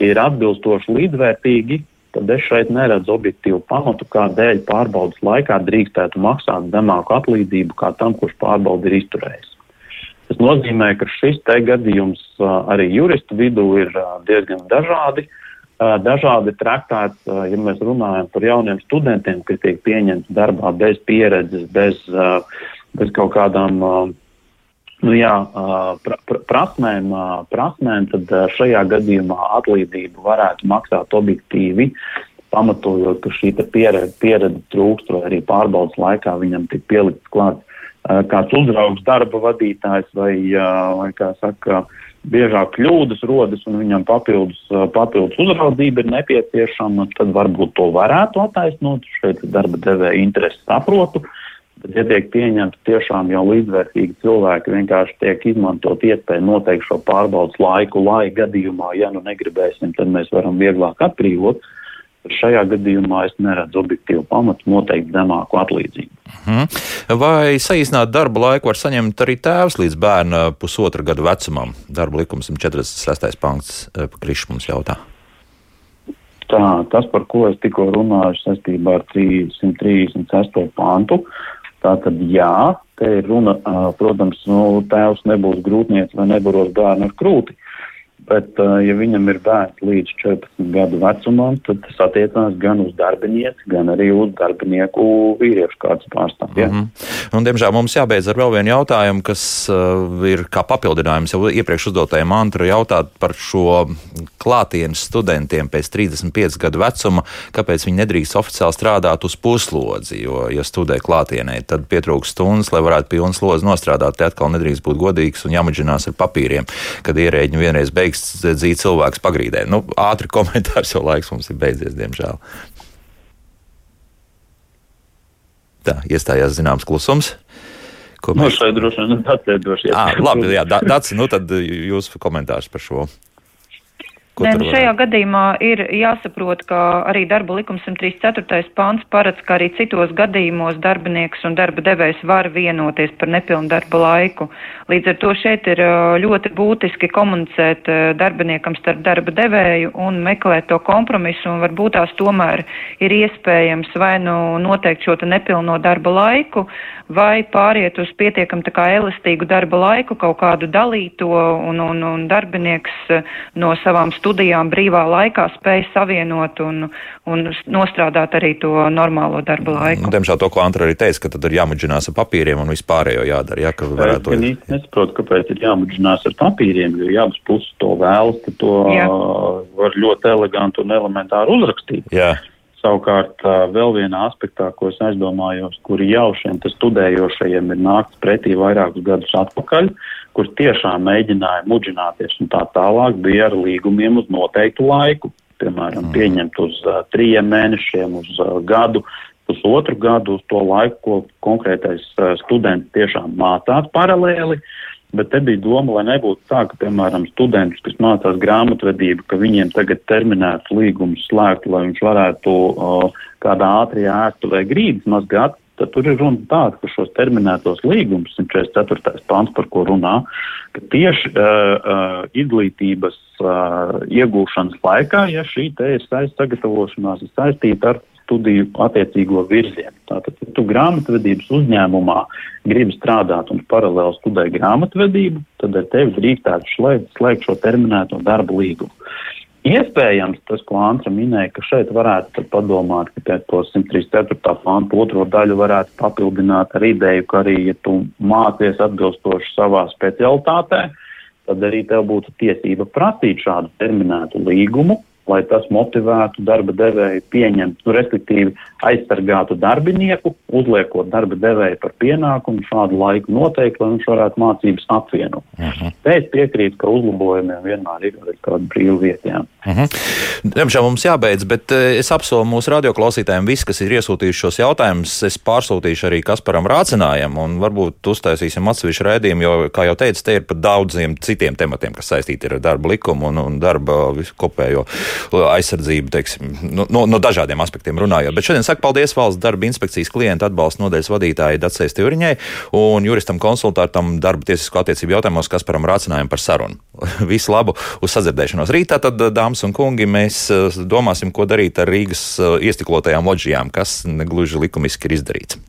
ir atbilstoši līdzvērtīgi. Tad es šeit neredzu objektīvu pamatu, kādēļ pārbaudas laikā drīkstētu maksāt zemāku atlīdzību kā tam, kurš pārbaudi ir izturējis. Tas nozīmē, ka šis te gadījums arī juristu vidū ir diezgan dažādi. Uh, dažādi traktēts, ja mēs runājam par jauniem studentiem, kas tiek pieņemti darbā bez pieredzes, bez, bez kaut kādām nu jā, pra, pra, prasmēm, prasmēm, tad šajā gadījumā atlīdzību varētu maksāt objektīvi, pamatojot, ka šī pieredze, pieredze trūkst vai arī pārbaudas laikā viņam tik pielikts klāt kāds uzraugs, darba vadītājs vai, vai kā saka, biežāk kļūdas rodas un viņam papildus, papildus uzraudzība ir nepieciešama, tad varbūt to varētu attaisnot. Šeit darba devēja interesi saprotu. Bet, ja tiek pieņemti tiešām jau līdzvērtīgi cilvēki, vienkārši tiek izmantot iespēju noteikt šo pārbaudas laiku, lai gadījumā, ja nu negribēsim, tad mēs varam vieglāk atbrīvot. Šajā gadījumā es neredzu objektīvu pamatu noteikt zemāku atlīdzību. Hmm. Vai saīsināt darba laiku var saņemt arī tēvs līdz bērna pusotra gada vecumam? Darba likums 46. pants eh, Krišs mums jautā. Tā, tas, par ko es tikko runāju saistībā ar 336. pantu, tātad jā, te ir runa, protams, nu, tēvs nebūs grūtniec vai nebaros bērnu ar krūti. Bet, ja viņam ir bērns līdz 14 gadu vecumam, tad tas attiecās gan uz darbinieci, gan arī uz darbinieku vīriešu kāds pārstāvjiem. Mm -hmm. Un, diemžēl mums jābeidz ar vēl vienu jautājumu, kas uh, ir kā papildinājums jau iepriekš uzdotajai mantru jautāt par šo klātienes studentiem pēc 35 gadu vecuma, kāpēc viņi nedrīkst oficiāli strādāt uz puslodzi, jo, ja studē klātienē, tad pietrūkst stundas, lai varētu pilnu slodzi nostrādāt. Te atkal nedrīkst būt godīgs un jāmaģinās ar papīriem, kad ierēģi vienreiz beigs nedrīkst dzīt cilvēks pagrīdē. Nu, ātri komentārs, jo laiks mums ir beidzies, diemžēl. Tā, iestājās zināms klusums. Ko mēs... Nu, šeit droši vien atliedosies. Ah, labi, jā, Dats, nu tad jūsu komentārs par šo. Ko Nē, nu šajā gadījumā ir jāsaprot, ka arī darba likums 134. pants paredz, ka arī citos gadījumos darbinieks un darba devējs var vienoties par nepilnu darba laiku. Līdz ar to šeit ir ļoti būtiski komunicēt darbiniekam starp darba devēju un meklēt to kompromisu, un varbūt tās tomēr ir iespējams vai nu noteikt šo nepilno darba laiku, vai pāriet uz pietiekam tā kā elastīgu darba laiku, kaut kādu dalīto, un, un, un darbinieks no savām studijām brīvā laikā spēj savienot un, un nostrādāt arī to normālo darba laiku. Nu, diemžēl to, ko Antra arī teica, ka tad ir jāmudžinās ar papīriem un vispārējo jādara. Jā, ka varētu... Es īsti nesaprotu, kāpēc ir jāmudžinās ar papīriem, jo jābūt puses to vēlas, ka to jā. var ļoti eleganti un elementāri uzrakstīt. Jā. Savukārt, vēl vienā aspektā, ko es aizdomājos, kuri jau šiem studējošajiem ir nākts pretī vairākus gadus atpakaļ, kur tiešām mēģināja mudžināties un tā tālāk, bija ar līgumiem uz noteiktu laiku. Piemēram, mm. pieņemt uz uh, trījiem mēnešiem, uz uh, gadu, pusotru gadu, uz to laiku, ko konkrētais uh, students tiešām mācās paralēli. Uh, Bet te bija doma, lai nebūtu tā, ka, piemēram, students, kas mācās grāmatvedību, ka viņiem tagad terminēts līgums slēgt, lai viņš varētu uh, kādā ātrijā ēstu vai grīdas mazgāt, tad tur ir runa tāda, ka šos terminētos līgumus, 144. pants, par ko runā, ka tieši uh, uh, izglītības uh, iegūšanas laikā, ja šī te ir sagatavošanās ir saistīta ar studiju attiecīgo virzienu. Tātad, ja tu grāmatvedības uzņēmumā gribi strādāt un paralēli studē grāmatvedību, tad ar tevi drīkstētu slēgt, slēgt šo terminēto darba līgumu. Iespējams, tas, ko Antra minēja, ka šeit varētu padomāt, ka to 134. pānta otro daļu varētu papildināt ar ideju, ka arī, ja tu mācies atbilstoši savā specialitātē, tad arī tev būtu tiesība prasīt šādu terminētu līgumu, lai tas motivētu darba devēju pieņemt, nu, respektīvi aizsargātu darbinieku, uzliekot darba devēju par pienākumu šādu laiku noteikt, lai viņš varētu mācības apvienot. Uh mhm. -huh. Es piekrītu, ka uzlabojumiem vienmēr ir kāda brīva vieta. Uh -huh. Diemžēl mums jābeidz, bet eh, es apsolu mūsu radioklausītājiem, visi, kas ir iesūtījuši šos jautājumus, es pārsūtīšu arī Kasparam Rācinājam un varbūt uztaisīsim atsevišķu raidījumu, jo, kā jau teicu, te ir par daudziem citiem tematiem, kas saistīti ar darba likumu un, un darba kopējo aizsardzību, teiksim, no, no, no dažādiem aspektiem runājot. Bet šodien saku paldies valsts darba inspekcijas klienta atbalsta nodeļas vadītājai Dacēs Tivriņai un juristam konsultātam darba tiesisko attiecību jautājumos Kasparam Rācinājumam par sarunu. Visu labu uz sadzirdēšanos rītā, tad, dāmas un kungi, mēs eh, domāsim, ko darīt ar Rīgas eh, iestiklotajām loģijām, kas negluži likumiski ir izdarīts.